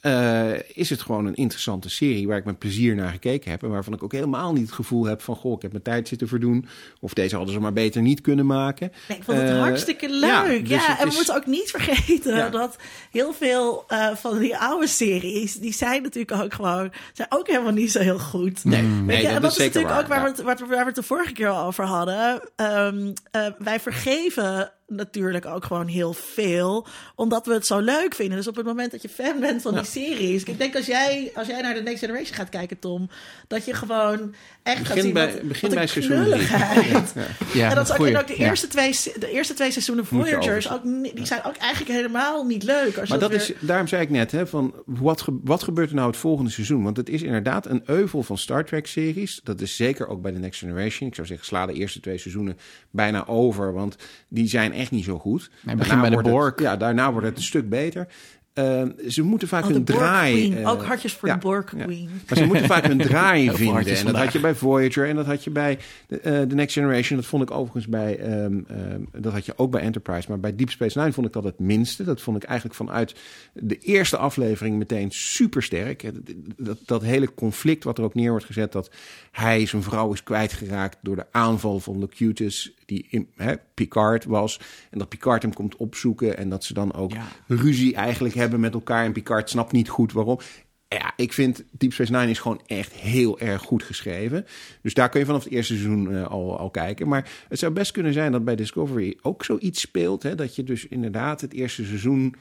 B: eh, is het gewoon een interessante serie waar ik met plezier naar gekeken heb. En waarvan ik ook helemaal niet het gevoel heb van... goh, ik heb mijn tijd zitten verdoen. Of deze hadden ze maar beter niet kunnen maken.
C: Nee, ik vond het
B: Eh,
C: hartstikke
B: ja,
C: leuk.
B: dus
C: Ja, en we moeten ook niet vergeten
B: Ja.
C: dat heel veel van die oude series, die zijn natuurlijk ook gewoon, zijn ook helemaal niet zo heel goed.
B: Nee, dat,
C: en dat
B: is
C: natuurlijk
B: waar.
C: ook waar, we het, waar, we- waar we het de vorige keer al over hadden. Ehm, eh, wij vergeven natuurlijk ook gewoon heel veel, omdat we het zo leuk vinden. Dus op het moment dat je fan bent van die series. Ik denk als jij, als jij naar de Next Generation gaat kijken, Tom, dat je gewoon echt gaat
B: Begin
C: zien
B: bij-
C: wat,
B: begin
C: wat
B: bij
C: een
B: seizoen
C: knulligheid.
D: ja,
C: en dat is ook, en ook de,
D: Ja.
C: eerste twee, de eerste twee seizoenen Voyagers, ook, die zijn ook eigenlijk helemaal niet leuk. Als je
B: Maar dat
C: weer-
B: is, daarom zei ik net, hè, van wat, ge- wat gebeurt er nou het volgende seizoen? Want het is inderdaad een euvel van Star Trek-series. Dat is zeker ook bij de Next Generation. Ik zou zeggen, sla de eerste twee seizoenen bijna over, want die zijn echt niet zo goed.
D: Nee, begin bij de Borg.
B: ja, daarna wordt het een stuk beter. Eh, ze moeten vaak
C: Oh, de
B: hun draai... Eh,
C: ook hartjes voor
B: ja,
C: de Borg
B: ja.
C: Queen.
B: Maar ze moeten vaak hun draai vinden. En dat had je bij Voyager en dat had je bij de, eh, The Next Generation. Dat vond ik overigens bij, ehm, ehm, dat had je ook bij Enterprise. Maar bij Deep Space Nine vond ik dat het minste. Dat vond ik eigenlijk vanuit de eerste aflevering meteen super sterk. Dat, dat, dat hele conflict wat er ook neer wordt gezet. Dat hij zijn vrouw is kwijtgeraakt door de aanval van Locutus. Die in, hè, Picard was. En dat Picard hem komt opzoeken. En dat ze dan ook
D: Ja.
B: ruzie eigenlijk hebben met elkaar. En Picard snapt niet goed waarom. Ja, ik vind Deep Space Nine is gewoon echt heel erg goed geschreven. Dus daar kun je vanaf het eerste seizoen eh, al, al kijken. Maar het zou best kunnen zijn dat bij Discovery ook zoiets speelt. Hè, dat je dus inderdaad het eerste seizoen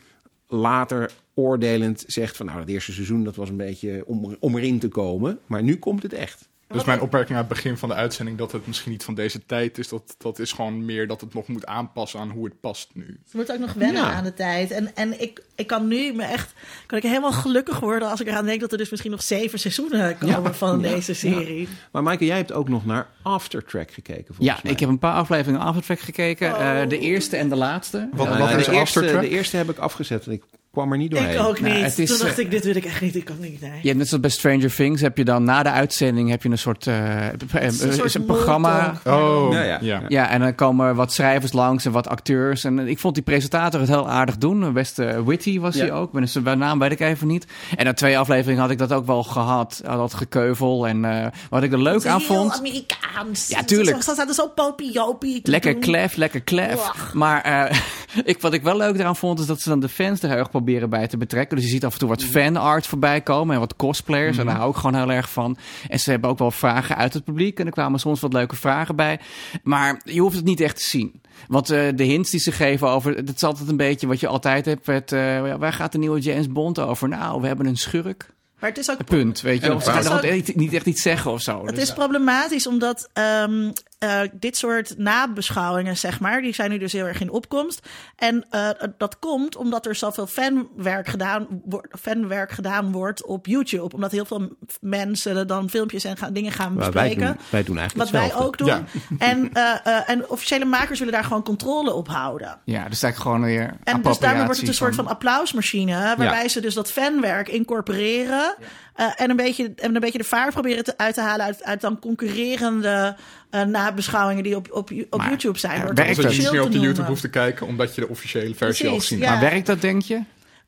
B: later oordelend zegt van... nou, het eerste seizoen dat was een beetje om, om erin te komen. Maar nu komt het echt.
A: Dus mijn opmerking aan het begin van de uitzending dat het misschien niet van deze tijd is, dat, dat is gewoon meer dat het nog moet aanpassen aan hoe het past nu.
C: Ze moeten ook nog wennen
B: Ja.
C: aan de tijd. En, en ik, ik kan nu me echt kan ik helemaal gelukkig worden als ik eraan denk dat er dus misschien nog zeven seizoenen komen
B: Ja.
C: van
B: Ja.
C: deze serie.
B: Maar Michael, jij hebt ook nog naar Aftertrack gekeken volgens
D: Ja,
B: mij.
D: ik heb een paar afleveringen Aftertrack gekeken. Eh, de eerste en de laatste.
A: Wat,
B: Ja,
A: wat
B: de
A: is
B: eerste,
A: Aftertrack?
B: de eerste heb ik afgezet en ik kwam er niet doorheen.
C: Ik ook
D: Nou,
C: niet.
D: het is,
C: Toen dacht
D: eh,
C: ik, dit wil ik echt niet. Ik kan niet. Nee.
D: Je hebt net zoals bij Stranger Things heb je dan na de uitzending heb je een soort, eh, eh,
C: is soort
D: een programma.
A: Oh,
B: Ja,
A: ja.
B: ja.
D: Ja, en dan komen wat schrijvers langs en wat acteurs. En ik vond die presentator het heel aardig doen. Best eh, witty was hij ook. Ben zijn naam weet ik even niet. En na twee afleveringen had ik dat ook wel gehad. Had dat gekeuvel. En eh, wat ik er leuk aan
C: Heel
D: vond...
C: Amerikaans.
D: Ja, tuurlijk.
C: Ze zaten zo popiopie.
D: Lekker klef, lekker klef. Maar eh, ik, wat ik wel leuk eraan vond, is dat ze dan de fans er heel erg proberen bij te betrekken. Dus je ziet af en toe wat fanart voorbij komen en wat cosplayers. En daar hou ik gewoon heel erg van. En ze hebben ook wel vragen uit het publiek. En er kwamen soms wat leuke vragen bij. Maar je hoeft het niet echt te zien. Want eh, de hints die ze geven over... Het is altijd een beetje wat je altijd hebt met... eh, waar gaat de nieuwe James Bond over? Nou, we hebben een schurk.
C: Maar het is ook
D: Punt, weet je. Ze gaan
C: vrouw.
D: ook niet- niet echt iets zeggen of zo.
C: Het
D: Dus-
C: is problematisch omdat ehm, eh, dit soort nabeschouwingen, zeg maar, die zijn nu dus heel erg in opkomst. En eh, dat komt omdat er zoveel fanwerk gedaan, wo- fanwerk gedaan wordt op YouTube. Omdat heel veel mensen dan filmpjes en gaan, dingen gaan
B: Maar wij,
C: bespreken.
B: doen, wij doen eigenlijk
C: Wat wij ook doen.
A: Ja.
C: En, eh, eh, en officiële makers willen daar gewoon controle op houden.
D: Ja, dus eigenlijk gewoon weer
C: En dus daarmee wordt het een soort van applausmachine, waarbij
B: Ja.
C: ze dus dat fanwerk incorporeren eh, en, een beetje, en een beetje de vaart proberen te, uit te halen uit, uit dan concurrerende eh, nabeschouwingen die op, op, op
D: Maar,
C: YouTube zijn.
D: werkt
A: dat je niet meer op de YouTube hoeft te kijken, omdat je de officiële versie al
C: ja.
A: hebt.
D: Maar werkt dat, denk je?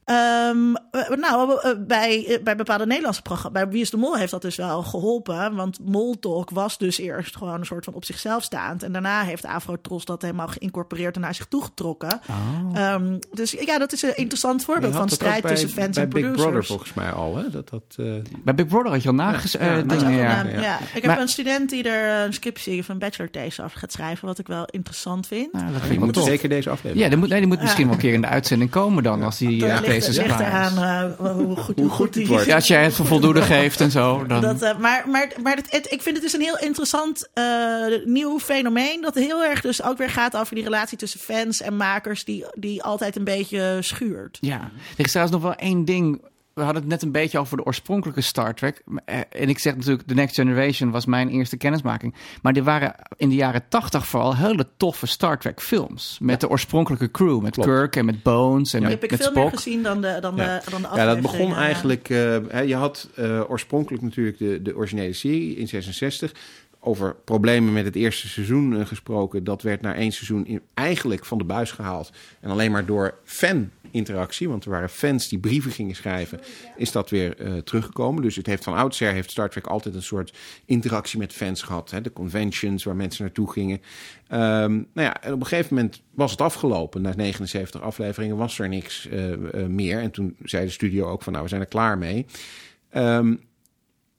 C: Ehm, eh, nou, eh, bij, eh, bij bepaalde Nederlandse programma's, bij Wie is de Mol heeft dat dus wel geholpen. Want Moltalk was dus eerst gewoon een soort van op zichzelf staand. En daarna heeft Afrotros dat helemaal geïncorporeerd en naar zich toegetrokken. Ehm, dus ja, dat is een interessant voorbeeld van strijd
B: bij,
C: tussen fans
B: bij
C: en
B: Big
C: producers.
B: Brother volgens mij al. Hè? Dat, dat, eh,
D: Bij Big Brother had je al nages...
B: Ja,
D: eh,
B: ja.
C: Ik heb
D: Maar-
C: een student die er een scriptie of een bachelor thesis over gaat schrijven, wat ik wel interessant vind.
D: Nou, dat vind
B: je
D: ik wel
B: moet
D: tof.
B: zeker deze aflevering.
D: Ja, die moet, nee, die moet misschien wel een keer in de uitzending komen dan, als die uh, klaar
C: eraan
D: is.
C: eh, hoe, goed,
B: Hoe goed
C: die
B: het wordt.
D: Ja, als jij het voor voldoende geeft en zo, dan...
C: Dat, eh, maar maar, maar het, het- ik vind het dus een heel interessant eh, nieuw fenomeen. Dat heel erg dus ook weer gaat over die relatie tussen fans en makers, die, die altijd een beetje schuurt.
D: Ja, er is trouwens nog wel één ding. We hadden het net een beetje over de oorspronkelijke Star Trek. Eh, En ik zeg natuurlijk, The Next Generation was mijn eerste kennismaking. Maar die waren in de jaren tachtig vooral hele toffe Star Trek films. Met de oorspronkelijke crew. Met
B: Klopt.
D: Kirk en met Bones en met,
C: heb ik
D: met
C: veel meer gezien dan de, dan
B: Ja.
C: de, dan de
B: Ja, dat begon
C: afleveringen.
B: eigenlijk. eh, hè, je had eh, oorspronkelijk natuurlijk de, de originele serie in 66. Over problemen met het eerste seizoen eh, gesproken. Dat werd na één seizoen eigenlijk van de buis gehaald. En alleen maar door fan-interactie. Want er waren fans die brieven gingen schrijven. Is dat weer eh, teruggekomen. Dus het heeft van oudsher heeft Star Trek altijd een soort interactie met fans gehad. Hè? De conventions waar mensen naartoe gingen. Ehm, nou ja, en op een gegeven moment was het afgelopen. Na 79 afleveringen was er niks eh, meer. En toen zei de studio ook van nou, we zijn er klaar mee. Ehm,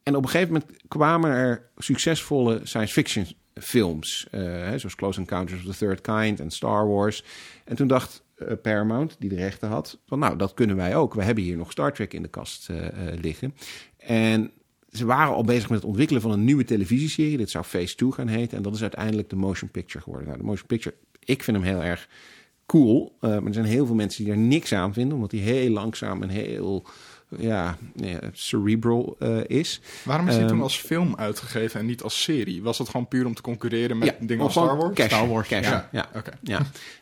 B: en op een gegeven moment kwamen er succesvolle science fiction films. eh, zoals Close Encounters of the Third Kind en Star Wars. En toen dacht eh, Paramount, die de rechten had, van nou, dat kunnen wij ook. We hebben hier nog Star Trek in de kast eh, liggen. En ze waren al bezig met het ontwikkelen van een nieuwe televisieserie. Dit zou Phase 2 gaan heten. En dat is uiteindelijk de motion picture geworden. Nou, de motion picture, ik vind hem heel erg cool. maar er zijn heel veel mensen die er niks aan vinden. Omdat hij heel langzaam en heel ja, ja, cerebral eh, is.
A: Waarom is die toen
B: Ehm,
A: als film uitgegeven en niet als serie? Was dat gewoon puur om te concurreren met
B: Ja,
A: dingen als Star Wars?
B: cash.
A: Star Wars,
B: Cash,
A: ja.
B: ja.
A: Oké.
B: Ja.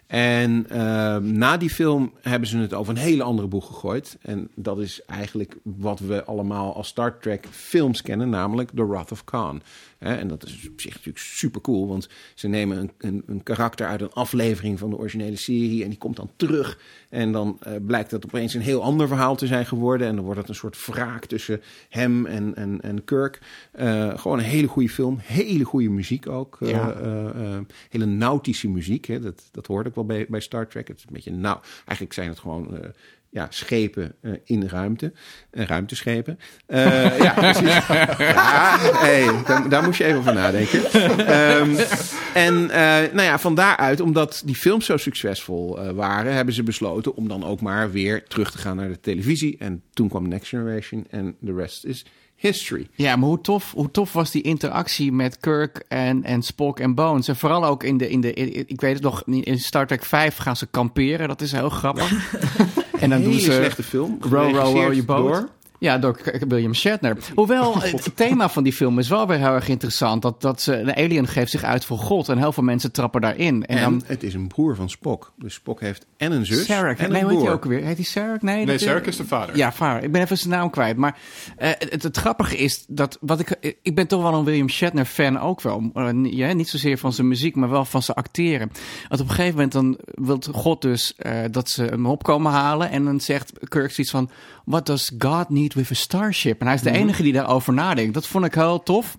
B: En ehm, na die film hebben ze het over een hele andere boeg gegooid. En dat is eigenlijk wat we allemaal als Star Trek films kennen, namelijk The Wrath of Khan. En dat is op zich natuurlijk super cool, want ze nemen een, een, een karakter uit een aflevering van de originele serie en die komt dan terug. En dan eh, blijkt dat opeens een heel ander verhaal te zijn geworden. En dan wordt het een soort wraak tussen hem en, en, en Kirk. Eh, gewoon een hele goede film, hele goede muziek ook.
D: Ja.
B: eh, hele nautische muziek. Hè. Dat, dat hoorde ik wel bij, bij Star Trek. Het is een beetje nou, eigenlijk zijn het gewoon eh, ja, schepen eh, in ruimte. Uh, ruimteschepen. Ja, precies. Ja, hey, daar, daar moest je even over nadenken. Ehm, en nou ja, van daaruit, omdat die films zo succesvol waren, hebben ze besloten om dan ook maar weer terug te gaan naar de televisie. En toen kwam Next Generation en the rest is history.
D: Ja, maar hoe tof, hoe tof was die interactie met Kirk en, en Spock en Bones? En vooral ook in de, in de in- ik weet het nog, in Star Trek 5 gaan ze kamperen. Dat is heel grappig. en dan
B: Hele
D: doen ze
B: slechte film.
D: Row, row, row je boot. Ja, door William Shatner. Hoewel, het thema van die film is wel weer heel erg interessant. Dat, dat ze, een alien geeft zich uit voor God. En heel veel mensen trappen daarin. En,
B: En,
D: dan...
B: het is een broer van Spock. Dus Spock heeft en een zus
D: Sarek.
B: en
D: Nee,
B: een
D: heet
B: broer.
D: hij ook weer? Heet hij Sarek? Nee,
A: Nee, Sarek is de vader.
D: Ja, vader. Ik ben even zijn naam kwijt. Maar eh, het, het grappige is dat wat ik. Ik ben toch wel een William Shatner fan ook wel. Eh, ja, niet zozeer van zijn muziek, maar wel van zijn acteren. Want op een gegeven moment dan wil God dus eh, dat ze hem opkomen halen. En dan zegt Kirk zoiets van: What does God need with a starship? En hij is de enige die daarover nadenkt. Dat vond ik heel tof.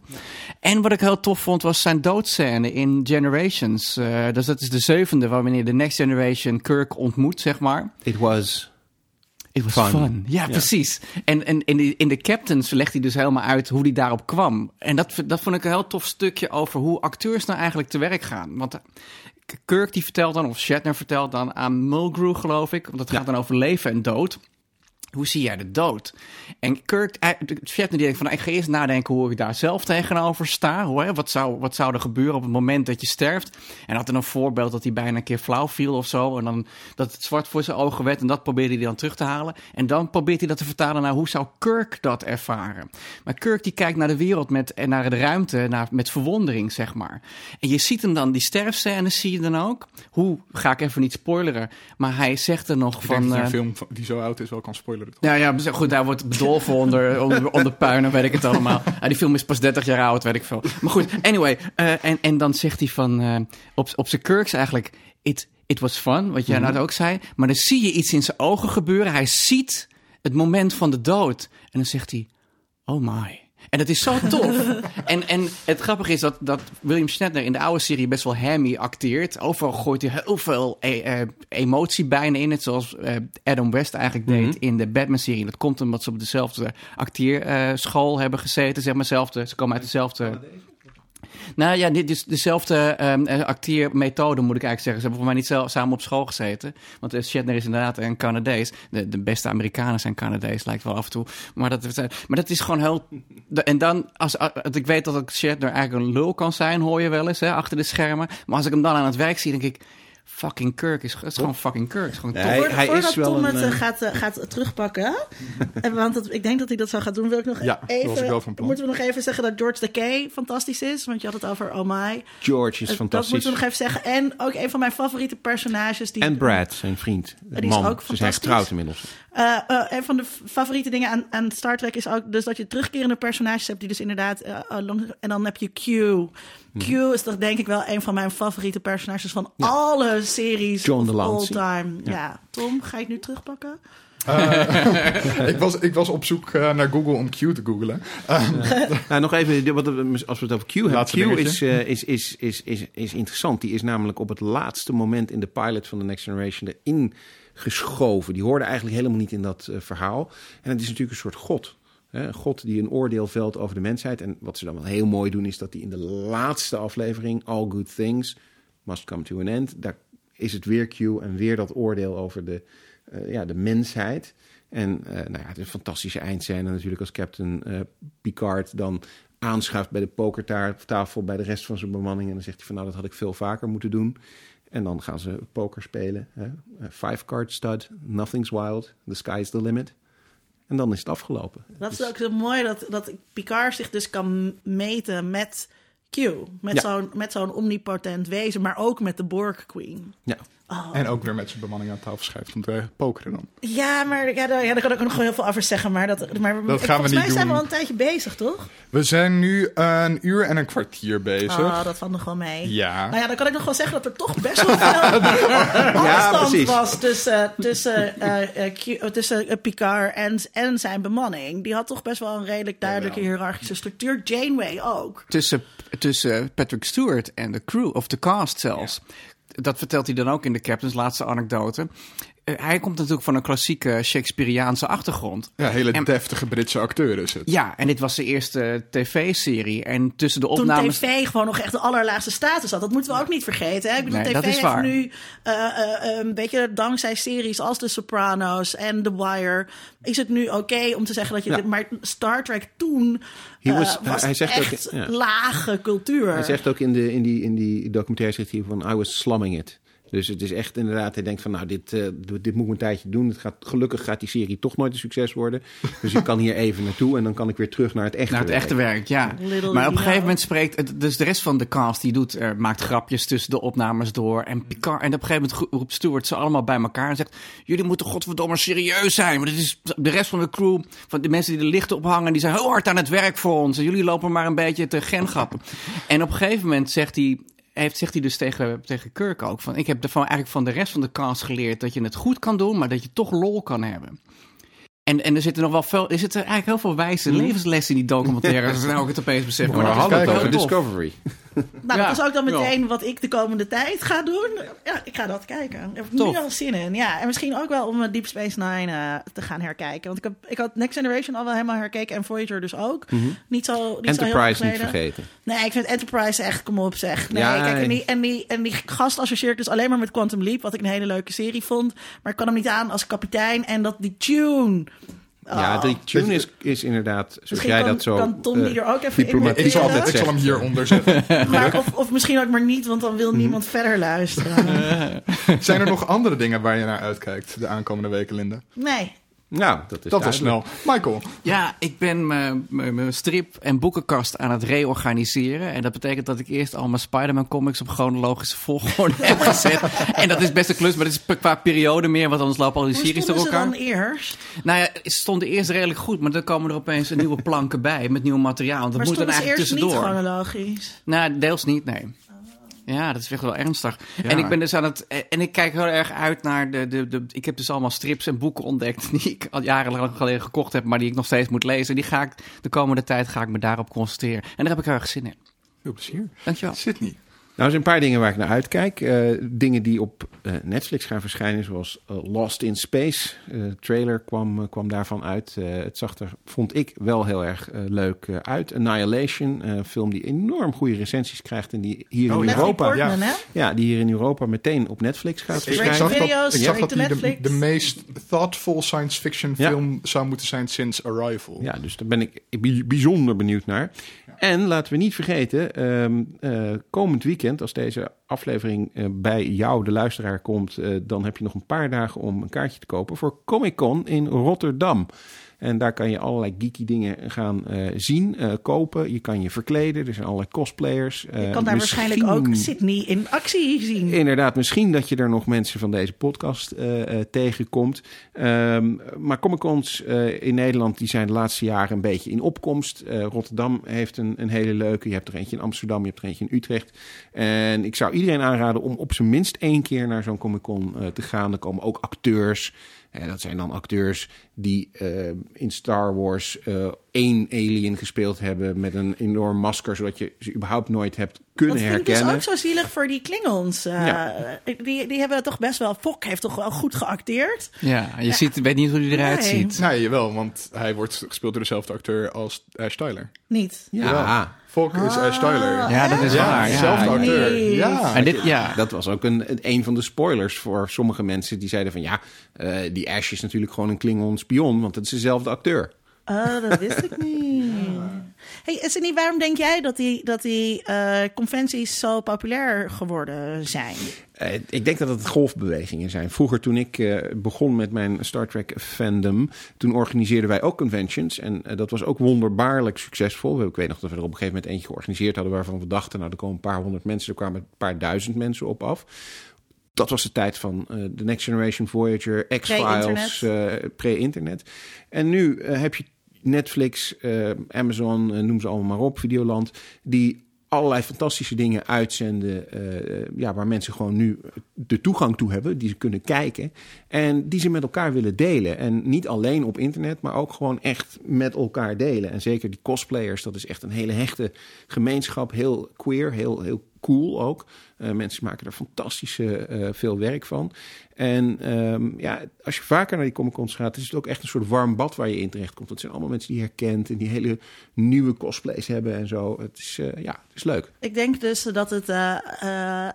D: En wat ik heel tof vond was zijn doodscène in Generations. Eh, dus dat is de zevende, wanneer de Next Generation Kirk ontmoet, zeg maar.
B: It was...
D: It was
B: Fun.
D: fun. Ja, precies. En, en in, de, in de Captains legt hij dus helemaal uit hoe hij daarop kwam. En dat, dat vond ik een heel tof stukje over hoe acteurs nou eigenlijk te werk gaan. Want eh, Kirk die vertelt dan, of Shatner vertelt dan aan Mulgrew, geloof ik. Want dat gaat dan over leven en dood. Hoe zie jij de dood? En Kirk, de Shatner die denkt van, nou, ik ga eerst nadenken hoe ik daar zelf tegenover sta. Hè? Wat, zou, wat zou er gebeuren op het moment dat je sterft? En had er een voorbeeld dat hij bijna een keer flauw viel of zo. En dan dat het zwart voor zijn ogen werd. En dat probeerde hij dan terug te halen. En dan probeert hij dat te vertalen naar hoe zou Kirk dat ervaren? Maar Kirk die kijkt naar de wereld met, en naar de ruimte naar, met verwondering, zeg maar. En je ziet hem dan, die sterfscène zie je dan ook. Hoe, ga ik even niet spoileren. Maar hij zegt er nog
A: Ik denk
D: van...
A: dat je een
D: eh,
A: film die zo oud is wel kan spoileren. Toch?
D: ja, ja, goed, daar wordt bedolven onder, onder, onder puinen, weet ik het allemaal. Ja, die film is pas 30 jaar oud, weet ik veel. Maar goed, anyway. eh, en, en dan zegt hij van, eh, op, op zijn kurks eigenlijk, it, it was fun, wat jij net ook zei. Maar dan zie je iets in zijn ogen gebeuren. Hij ziet het moment van de dood. En dan zegt hij, oh my. En dat is zo tof. en, en het grappige is dat, dat William Shatner in de oude serie best wel hammy acteert. Overal gooit hij heel veel e- eh, emotie bijna in. Het zoals eh, Adam West eigenlijk deed in de Batman-serie. Dat komt omdat ze op dezelfde acteerschool hebben gezeten. Zeg maar, zelfde, ze komen uit dezelfde... Nou ja, dit is dezelfde eh, acteermethode moet ik eigenlijk zeggen. Ze hebben voor mij niet zelf, samen op school gezeten. Want eh, Shatner is inderdaad een Canadees. De, de beste Amerikanen zijn Canadees, lijkt wel af en toe. Maar dat, maar dat is gewoon heel... En dan, als, ik weet dat Shatner eigenlijk een lul kan zijn, hoor je wel eens, hè, achter de schermen. Maar als ik hem dan aan het werk zie, denk ik... Fucking Kirk is, het is gewoon fucking Kirk. Is gewoon
B: hij- hij
C: voordat
B: is wel
C: Tom
B: een,
C: het eh,
B: eh,
C: gaat, eh, gaat terugpakken, en want ik denk dat hij dat zou gaan doen, wil ik nog
A: Ja,
C: even...
A: was ik wel van plan.
C: Moeten we nog even zeggen dat George Takei fantastisch is? Want je had het over Oh My.
B: George is fantastisch.
C: Dat moeten we nog even zeggen. En ook een van mijn favoriete personages. Die,
B: En Brad, zijn vriend.
C: Die is
B: man.
C: ook
B: Ze zijn
C: fantastisch.
B: getrouwd inmiddels.
C: Eh, eh, een van de favoriete dingen aan, aan Star Trek is ook dus dat je terugkerende personages hebt die dus inderdaad lang- en dan heb je Q. Q
B: Mhm.
C: is toch denk ik wel een van mijn favoriete personages van alle series
B: John
C: of all time. Ja. Tom, ga je het nu terugpakken?
A: ik, was, ik was op zoek eh, naar Google om Q te googlen.
B: Nou, nog even, wat, als we het over Q hebben.
A: Laatste
B: Q is, eh, is, is, is, is, is interessant. Die is namelijk op het laatste moment in de pilot van The Next Generation erin geschoven. Die hoorde eigenlijk helemaal niet in dat eh, verhaal. En het is natuurlijk een soort god. God die een oordeel velt over de mensheid. En wat ze dan wel heel mooi doen, is dat die in de laatste aflevering, All Good Things Must Come to an End, daar is het weer Q en weer dat oordeel over de, eh, ja, de mensheid. En eh, nou ja, het is een fantastische eindscène natuurlijk als Captain eh, Picard dan aanschuift bij de pokertafel bij de rest van zijn bemanning. En dan zegt hij van nou, dat had ik veel vaker moeten doen. En dan gaan ze poker spelen. Hè? Five card stud, nothing's wild, the sky's the limit. En dan is het afgelopen.
C: Dat is
B: Dus-
C: ook zo mooi dat, dat Picard zich dus kan meten met Q. Met
B: Ja.
C: zo'n met zo'n omnipotent wezen, maar ook met de Borg Queen.
B: Ja.
A: En ook weer met zijn bemanning aan tafel schrijft om te pokeren dan.
C: Ja, maar ja, daar, ja, daar kan ik ook nog wel heel veel over zeggen. Maar dat, maar
A: gaan we
C: volgens
A: niet
C: mij zijn we al een tijdje bezig, toch?
A: We zijn nu een uur en een kwartier bezig.
C: Oh, dat valt nog wel mee.
A: Ja.
C: Nou ja, dan kan ik nog wel zeggen dat er toch best wel veel afstand
B: precies.
C: was tussen, tussen, eh, eh, Q- eh, tussen Picard en, en zijn bemanning. Die had toch best wel een redelijk duidelijke hiërarchische structuur. Janeway ook.
D: tussen, tussen Patrick Stewart en de crew, of de cast zelfs. Dat vertelt hij dan ook in de Captain's laatste anekdote. Eh, hij komt natuurlijk van een klassieke Shakespeareaanse achtergrond.
A: Ja, hele
D: En-
A: deftige Britse acteur is het.
D: Ja, en dit was zijn eerste tv-serie. En tussen de
C: Toen
D: opnames...
C: tv gewoon nog echt de allerlaagste status had. Dat moeten we ook niet vergeten. Hè? Ik bedoel,
D: Nee,
C: tv
D: dat is
C: heeft
D: waar.
C: nu eh, eh, een beetje dankzij series als The Sopranos en The Wire... is het nu oké om te zeggen dat je...
B: Ja.
C: dit- maar Star Trek toen eh,
B: was-
C: was
B: hij zegt ook-
C: echt
B: ja.
C: lage cultuur.
B: Hij zegt ook in, de, in die, in die documentaire zegt hij van I was slumming it. Dus het is echt inderdaad, hij denkt van nou, dit, eh, dit moet ik een tijdje doen. Het gaat, gelukkig gaat die serie toch nooit een succes worden. Dus ik kan hier even naartoe en dan kan ik weer terug naar het echte
D: Naar het
B: werk.
D: echte werk, ja.
C: Little
D: maar op een gegeven moment spreekt... het- Dus de rest van de cast die doet, eh, maakt grapjes tussen de opnames door. En Picard... En op een gegeven moment roept Stewart ze allemaal bij elkaar en zegt... Jullie moeten godverdomme serieus zijn. Want dit is de rest van de crew, van de mensen die de lichten ophangen... die zijn heel hard aan het werk voor ons. En jullie lopen maar een beetje te gengappen. en op een gegeven moment zegt hij... Heeft, zegt hij dus tegen, tegen Kirk ook van... Ik heb ervan, eigenlijk van de rest van de cast geleerd... dat je het goed kan doen, maar dat je toch lol kan hebben. En, en er zitten nog wel veel, er zitten eigenlijk heel veel wijze levenslessen in die documentaire. Dat is nou ook het opeens beseffen.
B: Maar we
D: dat is
B: hadden het
D: heel
B: over. Discovery.
C: Nou,
D: Ja,
C: dat is ook dan meteen wat ik de komende tijd ga doen. Ja, ik ga dat kijken. Daar heb ik nu al zin in. Ja, en misschien ook wel om eh, Deep Space Nine eh, te gaan herkijken. Want ik, heb, ik had Next Generation al wel helemaal herkeken en Voyager dus ook. Niet zo, niet zo heel
B: Mhm. Enterprise niet
C: geleden.
B: vergeten.
C: Nee, ik vind Enterprise echt, kom op zeg. Nee,
B: Ja,
C: kijk, en
B: nee.
C: die, en, die, en die gast associeert dus alleen maar met Quantum Leap, wat ik een hele leuke serie vond. Maar ik kan hem niet aan als kapitein. En dat die tune
B: Ja,
C: Oh.
B: die tune is, is inderdaad, zoals
C: Misschien
B: jij
C: kan,
B: dat zo...
C: kan Tom die
B: eh,
C: er ook even in
B: diplomatiek
A: Ik zal, ik zal hem hieronder zetten.
C: Maar of, of misschien ook maar niet, want dan
B: Mhm.
C: wil niemand verder luisteren.
A: Zijn er nog andere dingen waar je naar uitkijkt de aankomende weken, Linda?
C: Nee.
B: Nou, dat is
A: Dat was snel. Michael,
D: Ja, ik ben mijn- strip- en boekenkast aan het reorganiseren. En dat betekent dat ik eerst al mijn Spider-Man comics op chronologische volgorde heb gezet. En dat is best een klus, maar dat is qua periode meer, want anders lopen al die
C: Hoe
D: series door
C: stonden ze
D: elkaar.
C: dan eerst?
D: Nou ja, ze stonden eerst redelijk goed, maar dan komen er opeens een nieuwe planken bij met nieuw materiaal. Want dat
C: Maar
D: moet dan
C: stonden ze
D: eigenlijk
C: eerst niet
D: tussendoor.
C: chronologisch?
D: Nou, deels niet, nee. Ja, dat is echt wel ernstig. En ik ben dus aan het. En ik kijk heel erg uit naar de, de, de. Ik heb dus allemaal strips en boeken ontdekt. die ik al jarenlang geleden gekocht heb. maar die ik nog steeds moet lezen. Die ga ik de komende tijd ga ik me daarop concentreren. En daar heb ik heel erg zin in.
A: veel plezier.
D: Dankjewel.
A: Sydney.
B: Nou, er zijn een paar dingen waar ik naar uitkijk. Eh, dingen die op eh, Netflix gaan verschijnen, zoals eh, Lost in Space. Eh, De trailer kwam, kwam daarvan uit. Eh, het zag er, vond ik, wel heel erg eh, leuk uit. Annihilation, eh, een film die enorm goede recensies krijgt en die hier
A: Oh,
B: in
A: ja.
B: Europa...
C: Portman, hè?
B: Ja, die hier in Europa meteen op Netflix gaat
C: Straight
A: ik
B: verschijnen.
A: zag dat, ik zag dat die de,
C: Netflix.
A: de meest thoughtful science fiction
B: Ja.
A: film zou moeten zijn sinds Arrival.
B: Ja, dus daar ben ik bij- bijzonder benieuwd naar. En laten we niet vergeten, ehm, eh, komend weekend, als deze aflevering eh, bij jou, de luisteraar, komt, eh, dan heb je nog een paar dagen om een kaartje te kopen voor Comic Con in Rotterdam. En daar kan je allerlei geeky dingen gaan eh, zien, eh, kopen. Je kan je verkleden. Er zijn allerlei cosplayers.
C: Je
B: Eh,
C: kan daar waarschijnlijk ook Sydney in actie zien.
B: Inderdaad, misschien dat je er nog mensen van deze podcast tegenkomt. Ehm, maar Comic-Cons in Nederland die zijn de laatste jaren een beetje in opkomst. Rotterdam heeft een, een hele leuke. Je hebt er eentje in Amsterdam, je hebt er eentje in Utrecht. En ik zou iedereen aanraden om op zijn minst één keer naar zo'n Comic-Con te gaan. Er komen ook acteurs. Eh, dat zijn dan acteurs die eh, in Star Wars eh, één alien gespeeld hebben met een enorm masker, zodat je ze überhaupt nooit hebt kunnen
C: Dat vind ik dus
B: herkennen.
C: ook zo zielig voor die Klingons. Eh,
B: Ja.
C: die, die hebben toch best wel... Fok heeft toch wel goed geacteerd.
D: Ja, je ziet, weet niet hoe hij eruit
C: Nee.
D: ziet.
A: Nee, jawel, want hij wordt gespeeld door dezelfde acteur als Ash Tyler.
C: Niet.
B: Ja,
A: Volk is Ash Tyler.
D: Ja, dat is waar. Ja.
A: dezelfde acteur.
C: Nee.
A: Ja.
D: En dit, ja.
B: dat was ook een, een- van de spoilers voor sommige mensen die zeiden van ja, eh, die Ash is natuurlijk gewoon een Klingon spion, want het is dezelfde acteur.
C: Oh, dat wist ik niet. Hey, waarom denk jij dat die, dat die eh, conventies zo populair geworden zijn?
B: Eh, ik denk dat het golfbewegingen zijn. Vroeger toen ik eh, begon met mijn Star Trek fandom, toen organiseerden wij ook conventions. En dat was ook wonderbaarlijk succesvol. Ik weet nog dat we er op een gegeven moment eentje georganiseerd hadden waarvan we dachten, nou er komen een paar honderd mensen, er kwamen een paar duizend mensen op af. Dat was de tijd van The Next Generation Voyager, X-Files, pre-internet. en nu heb je Netflix, eh, Amazon, eh, noem ze allemaal maar op, Videoland, die allerlei fantastische dingen uitzenden. eh, ja, waar mensen gewoon nu de toegang toe hebben, die ze kunnen kijken. En die ze met elkaar willen delen. En niet alleen op internet, maar ook gewoon echt met elkaar delen. En zeker die cosplayers, dat is echt een hele hechte gemeenschap. Heel queer, heel, heel cool ook. Eh, mensen maken er fantastische eh, veel werk van. En ehm, ja, als je vaker naar die Comic Cons gaat, is het ook echt een soort warm bad waar je in terecht komt. Het zijn allemaal mensen die je herkent en die hele nieuwe cosplays hebben en zo. Het is, eh, ja, het is leuk.
C: Ik denk dus dat het te,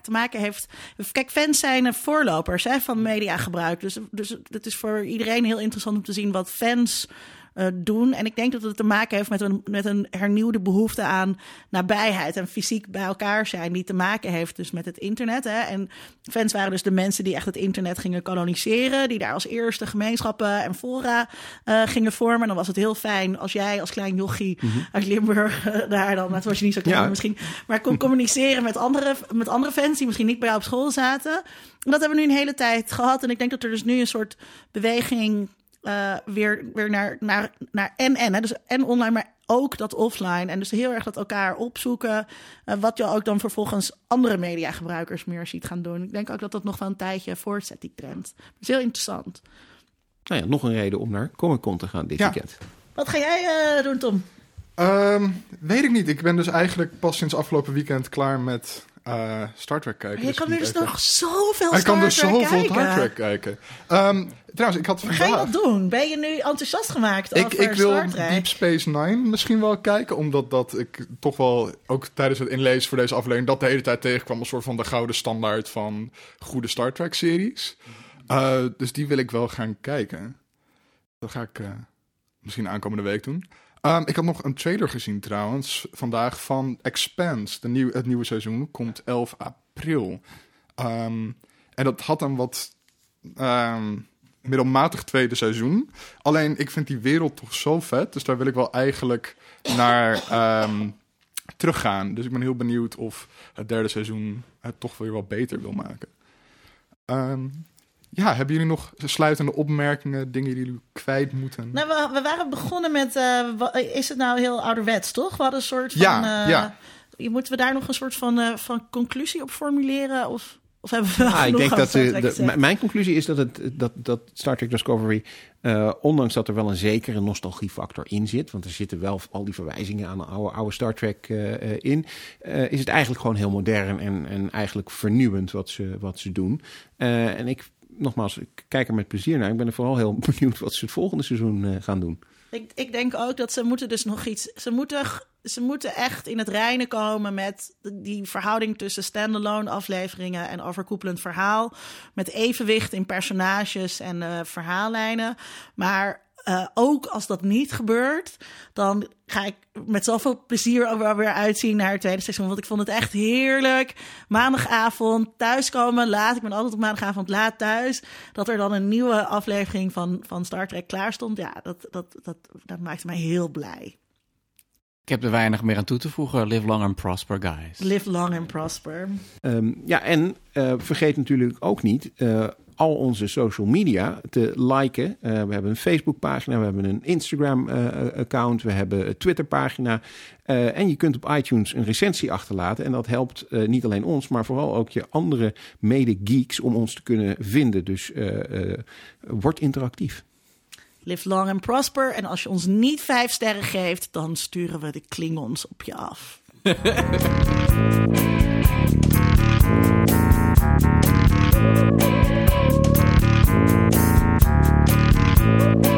C: te maken heeft. Kijk, fans zijn voorlopers hè, van mediagebruik. Dus, dus het is voor iedereen heel interessant om te zien wat fans. Eh, doen. En ik denk dat het te maken heeft met een, met een hernieuwde behoefte aan nabijheid en fysiek bij elkaar zijn, die te maken heeft dus met het internet. Hè. En fans waren dus de mensen die echt het internet gingen koloniseren, die daar als eerste gemeenschappen en fora eh, gingen vormen. En dan was het heel fijn als jij als klein jochie uit Limburg eh, daar dan, dat was je niet zo klein
B: Ja.
C: misschien, maar kon communiceren met andere, met andere fans die misschien niet bij jou op school zaten. En dat hebben we nu een hele tijd gehad. En ik denk dat er dus nu een soort beweging eh, weer, weer naar, naar, naar en en. Hè? Dus en online, maar ook dat offline. En dus heel erg dat elkaar opzoeken. eh, wat je ook dan vervolgens andere mediagebruikers meer ziet gaan doen. Ik denk ook dat dat nog wel een tijdje voortzet, die trend. Dat is heel interessant.
B: Nou ja, nog een reden om naar Comic Con te gaan dit
A: Ja.
B: weekend.
C: Wat ga jij eh, doen, Tom?
A: Ehm, weet ik niet. Ik ben dus eigenlijk pas sinds afgelopen weekend klaar met eh, Star Trek kijken.
C: je
A: Dus
C: kan
A: ik
C: nu
A: moet
C: dus
A: even-
C: nog zoveel
A: Ik kan
C: Star
A: dus
C: Trek
A: zoveel
C: kijken.
A: Star Trek kijken. Trouwens, ik had
C: Wat ga je
A: vandaag...
C: dat doen? Ben je nu enthousiast gemaakt
A: Ik,
C: over
A: ik wil
C: Star Trek?
A: Deep Space Nine misschien wel kijken. Omdat dat ik toch wel, ook tijdens het inlezen voor deze aflevering... dat de hele tijd tegenkwam als soort van de gouden standaard van goede Star Trek series. Eh, dus die wil ik wel gaan kijken. Dat ga ik eh, misschien aankomende week doen. Ehm, ik had nog een trailer gezien trouwens vandaag van Expanse. De nieuw, het nieuwe seizoen komt 11 april. Ehm, en dat had een wat ehm, middelmatig tweede seizoen. Alleen ik vind die wereld toch zo vet. Dus daar wil ik wel eigenlijk naar teruggaan. Dus ik ben heel benieuwd of het derde seizoen het toch weer wat beter wil maken. Ja, hebben jullie nog sluitende opmerkingen, dingen die jullie kwijt moeten?
C: Nou, we, we waren begonnen met, eh, is het nou heel ouderwets, toch? We hadden een soort van,
A: Ja,
C: eh,
A: ja.
C: Moeten we daar nog een soort van, eh, van conclusie op formuleren? Of, of hebben we
B: Ah, ik denk dat de, mijn conclusie is dat, het, dat, dat Star Trek Discovery, eh, ondanks dat er wel een zekere nostalgiefactor in zit, want er zitten wel al die verwijzingen aan de oude, oude Star Trek eh, eh, in, eh, is het eigenlijk gewoon heel modern en, en eigenlijk vernieuwend wat ze, wat ze doen. Eh, en ik, nogmaals, ik kijk er met plezier naar. Ik ben er vooral heel benieuwd wat ze het volgende seizoen eh, gaan doen.
C: Ik, ik denk ook dat ze moeten dus nog iets. Ze moeten, ze moeten echt in het reinen komen met die verhouding tussen standalone afleveringen en overkoepelend verhaal. Met evenwicht in personages en eh, verhaallijnen. Maar eh, ook als dat niet gebeurt, dan ga ik met zoveel plezier weer uitzien naar het tweede seizoen. Want ik vond het echt heerlijk. Maandagavond thuiskomen, laat. Ik ben altijd op maandagavond laat thuis. Dat er dan een nieuwe aflevering van, van Star Trek klaar stond. Ja, dat, dat, dat, dat maakte mij heel blij.
D: Ik heb er weinig meer aan toe te voegen. Live long and prosper, guys.
C: Live long and prosper.
B: Ehm, ja, en eh, vergeet natuurlijk ook niet eh, al onze social media te liken. Eh, we hebben een Facebookpagina, we hebben een Instagram-account, we hebben een Twitterpagina. Eh, en je kunt op iTunes een recensie achterlaten. En dat helpt eh, niet alleen ons, maar vooral ook je andere mede-geeks om ons te kunnen vinden. Dus eh, eh, word interactief.
C: Live long and prosper. En als je ons niet vijf sterren geeft, dan sturen we de Klingons op je af. Thank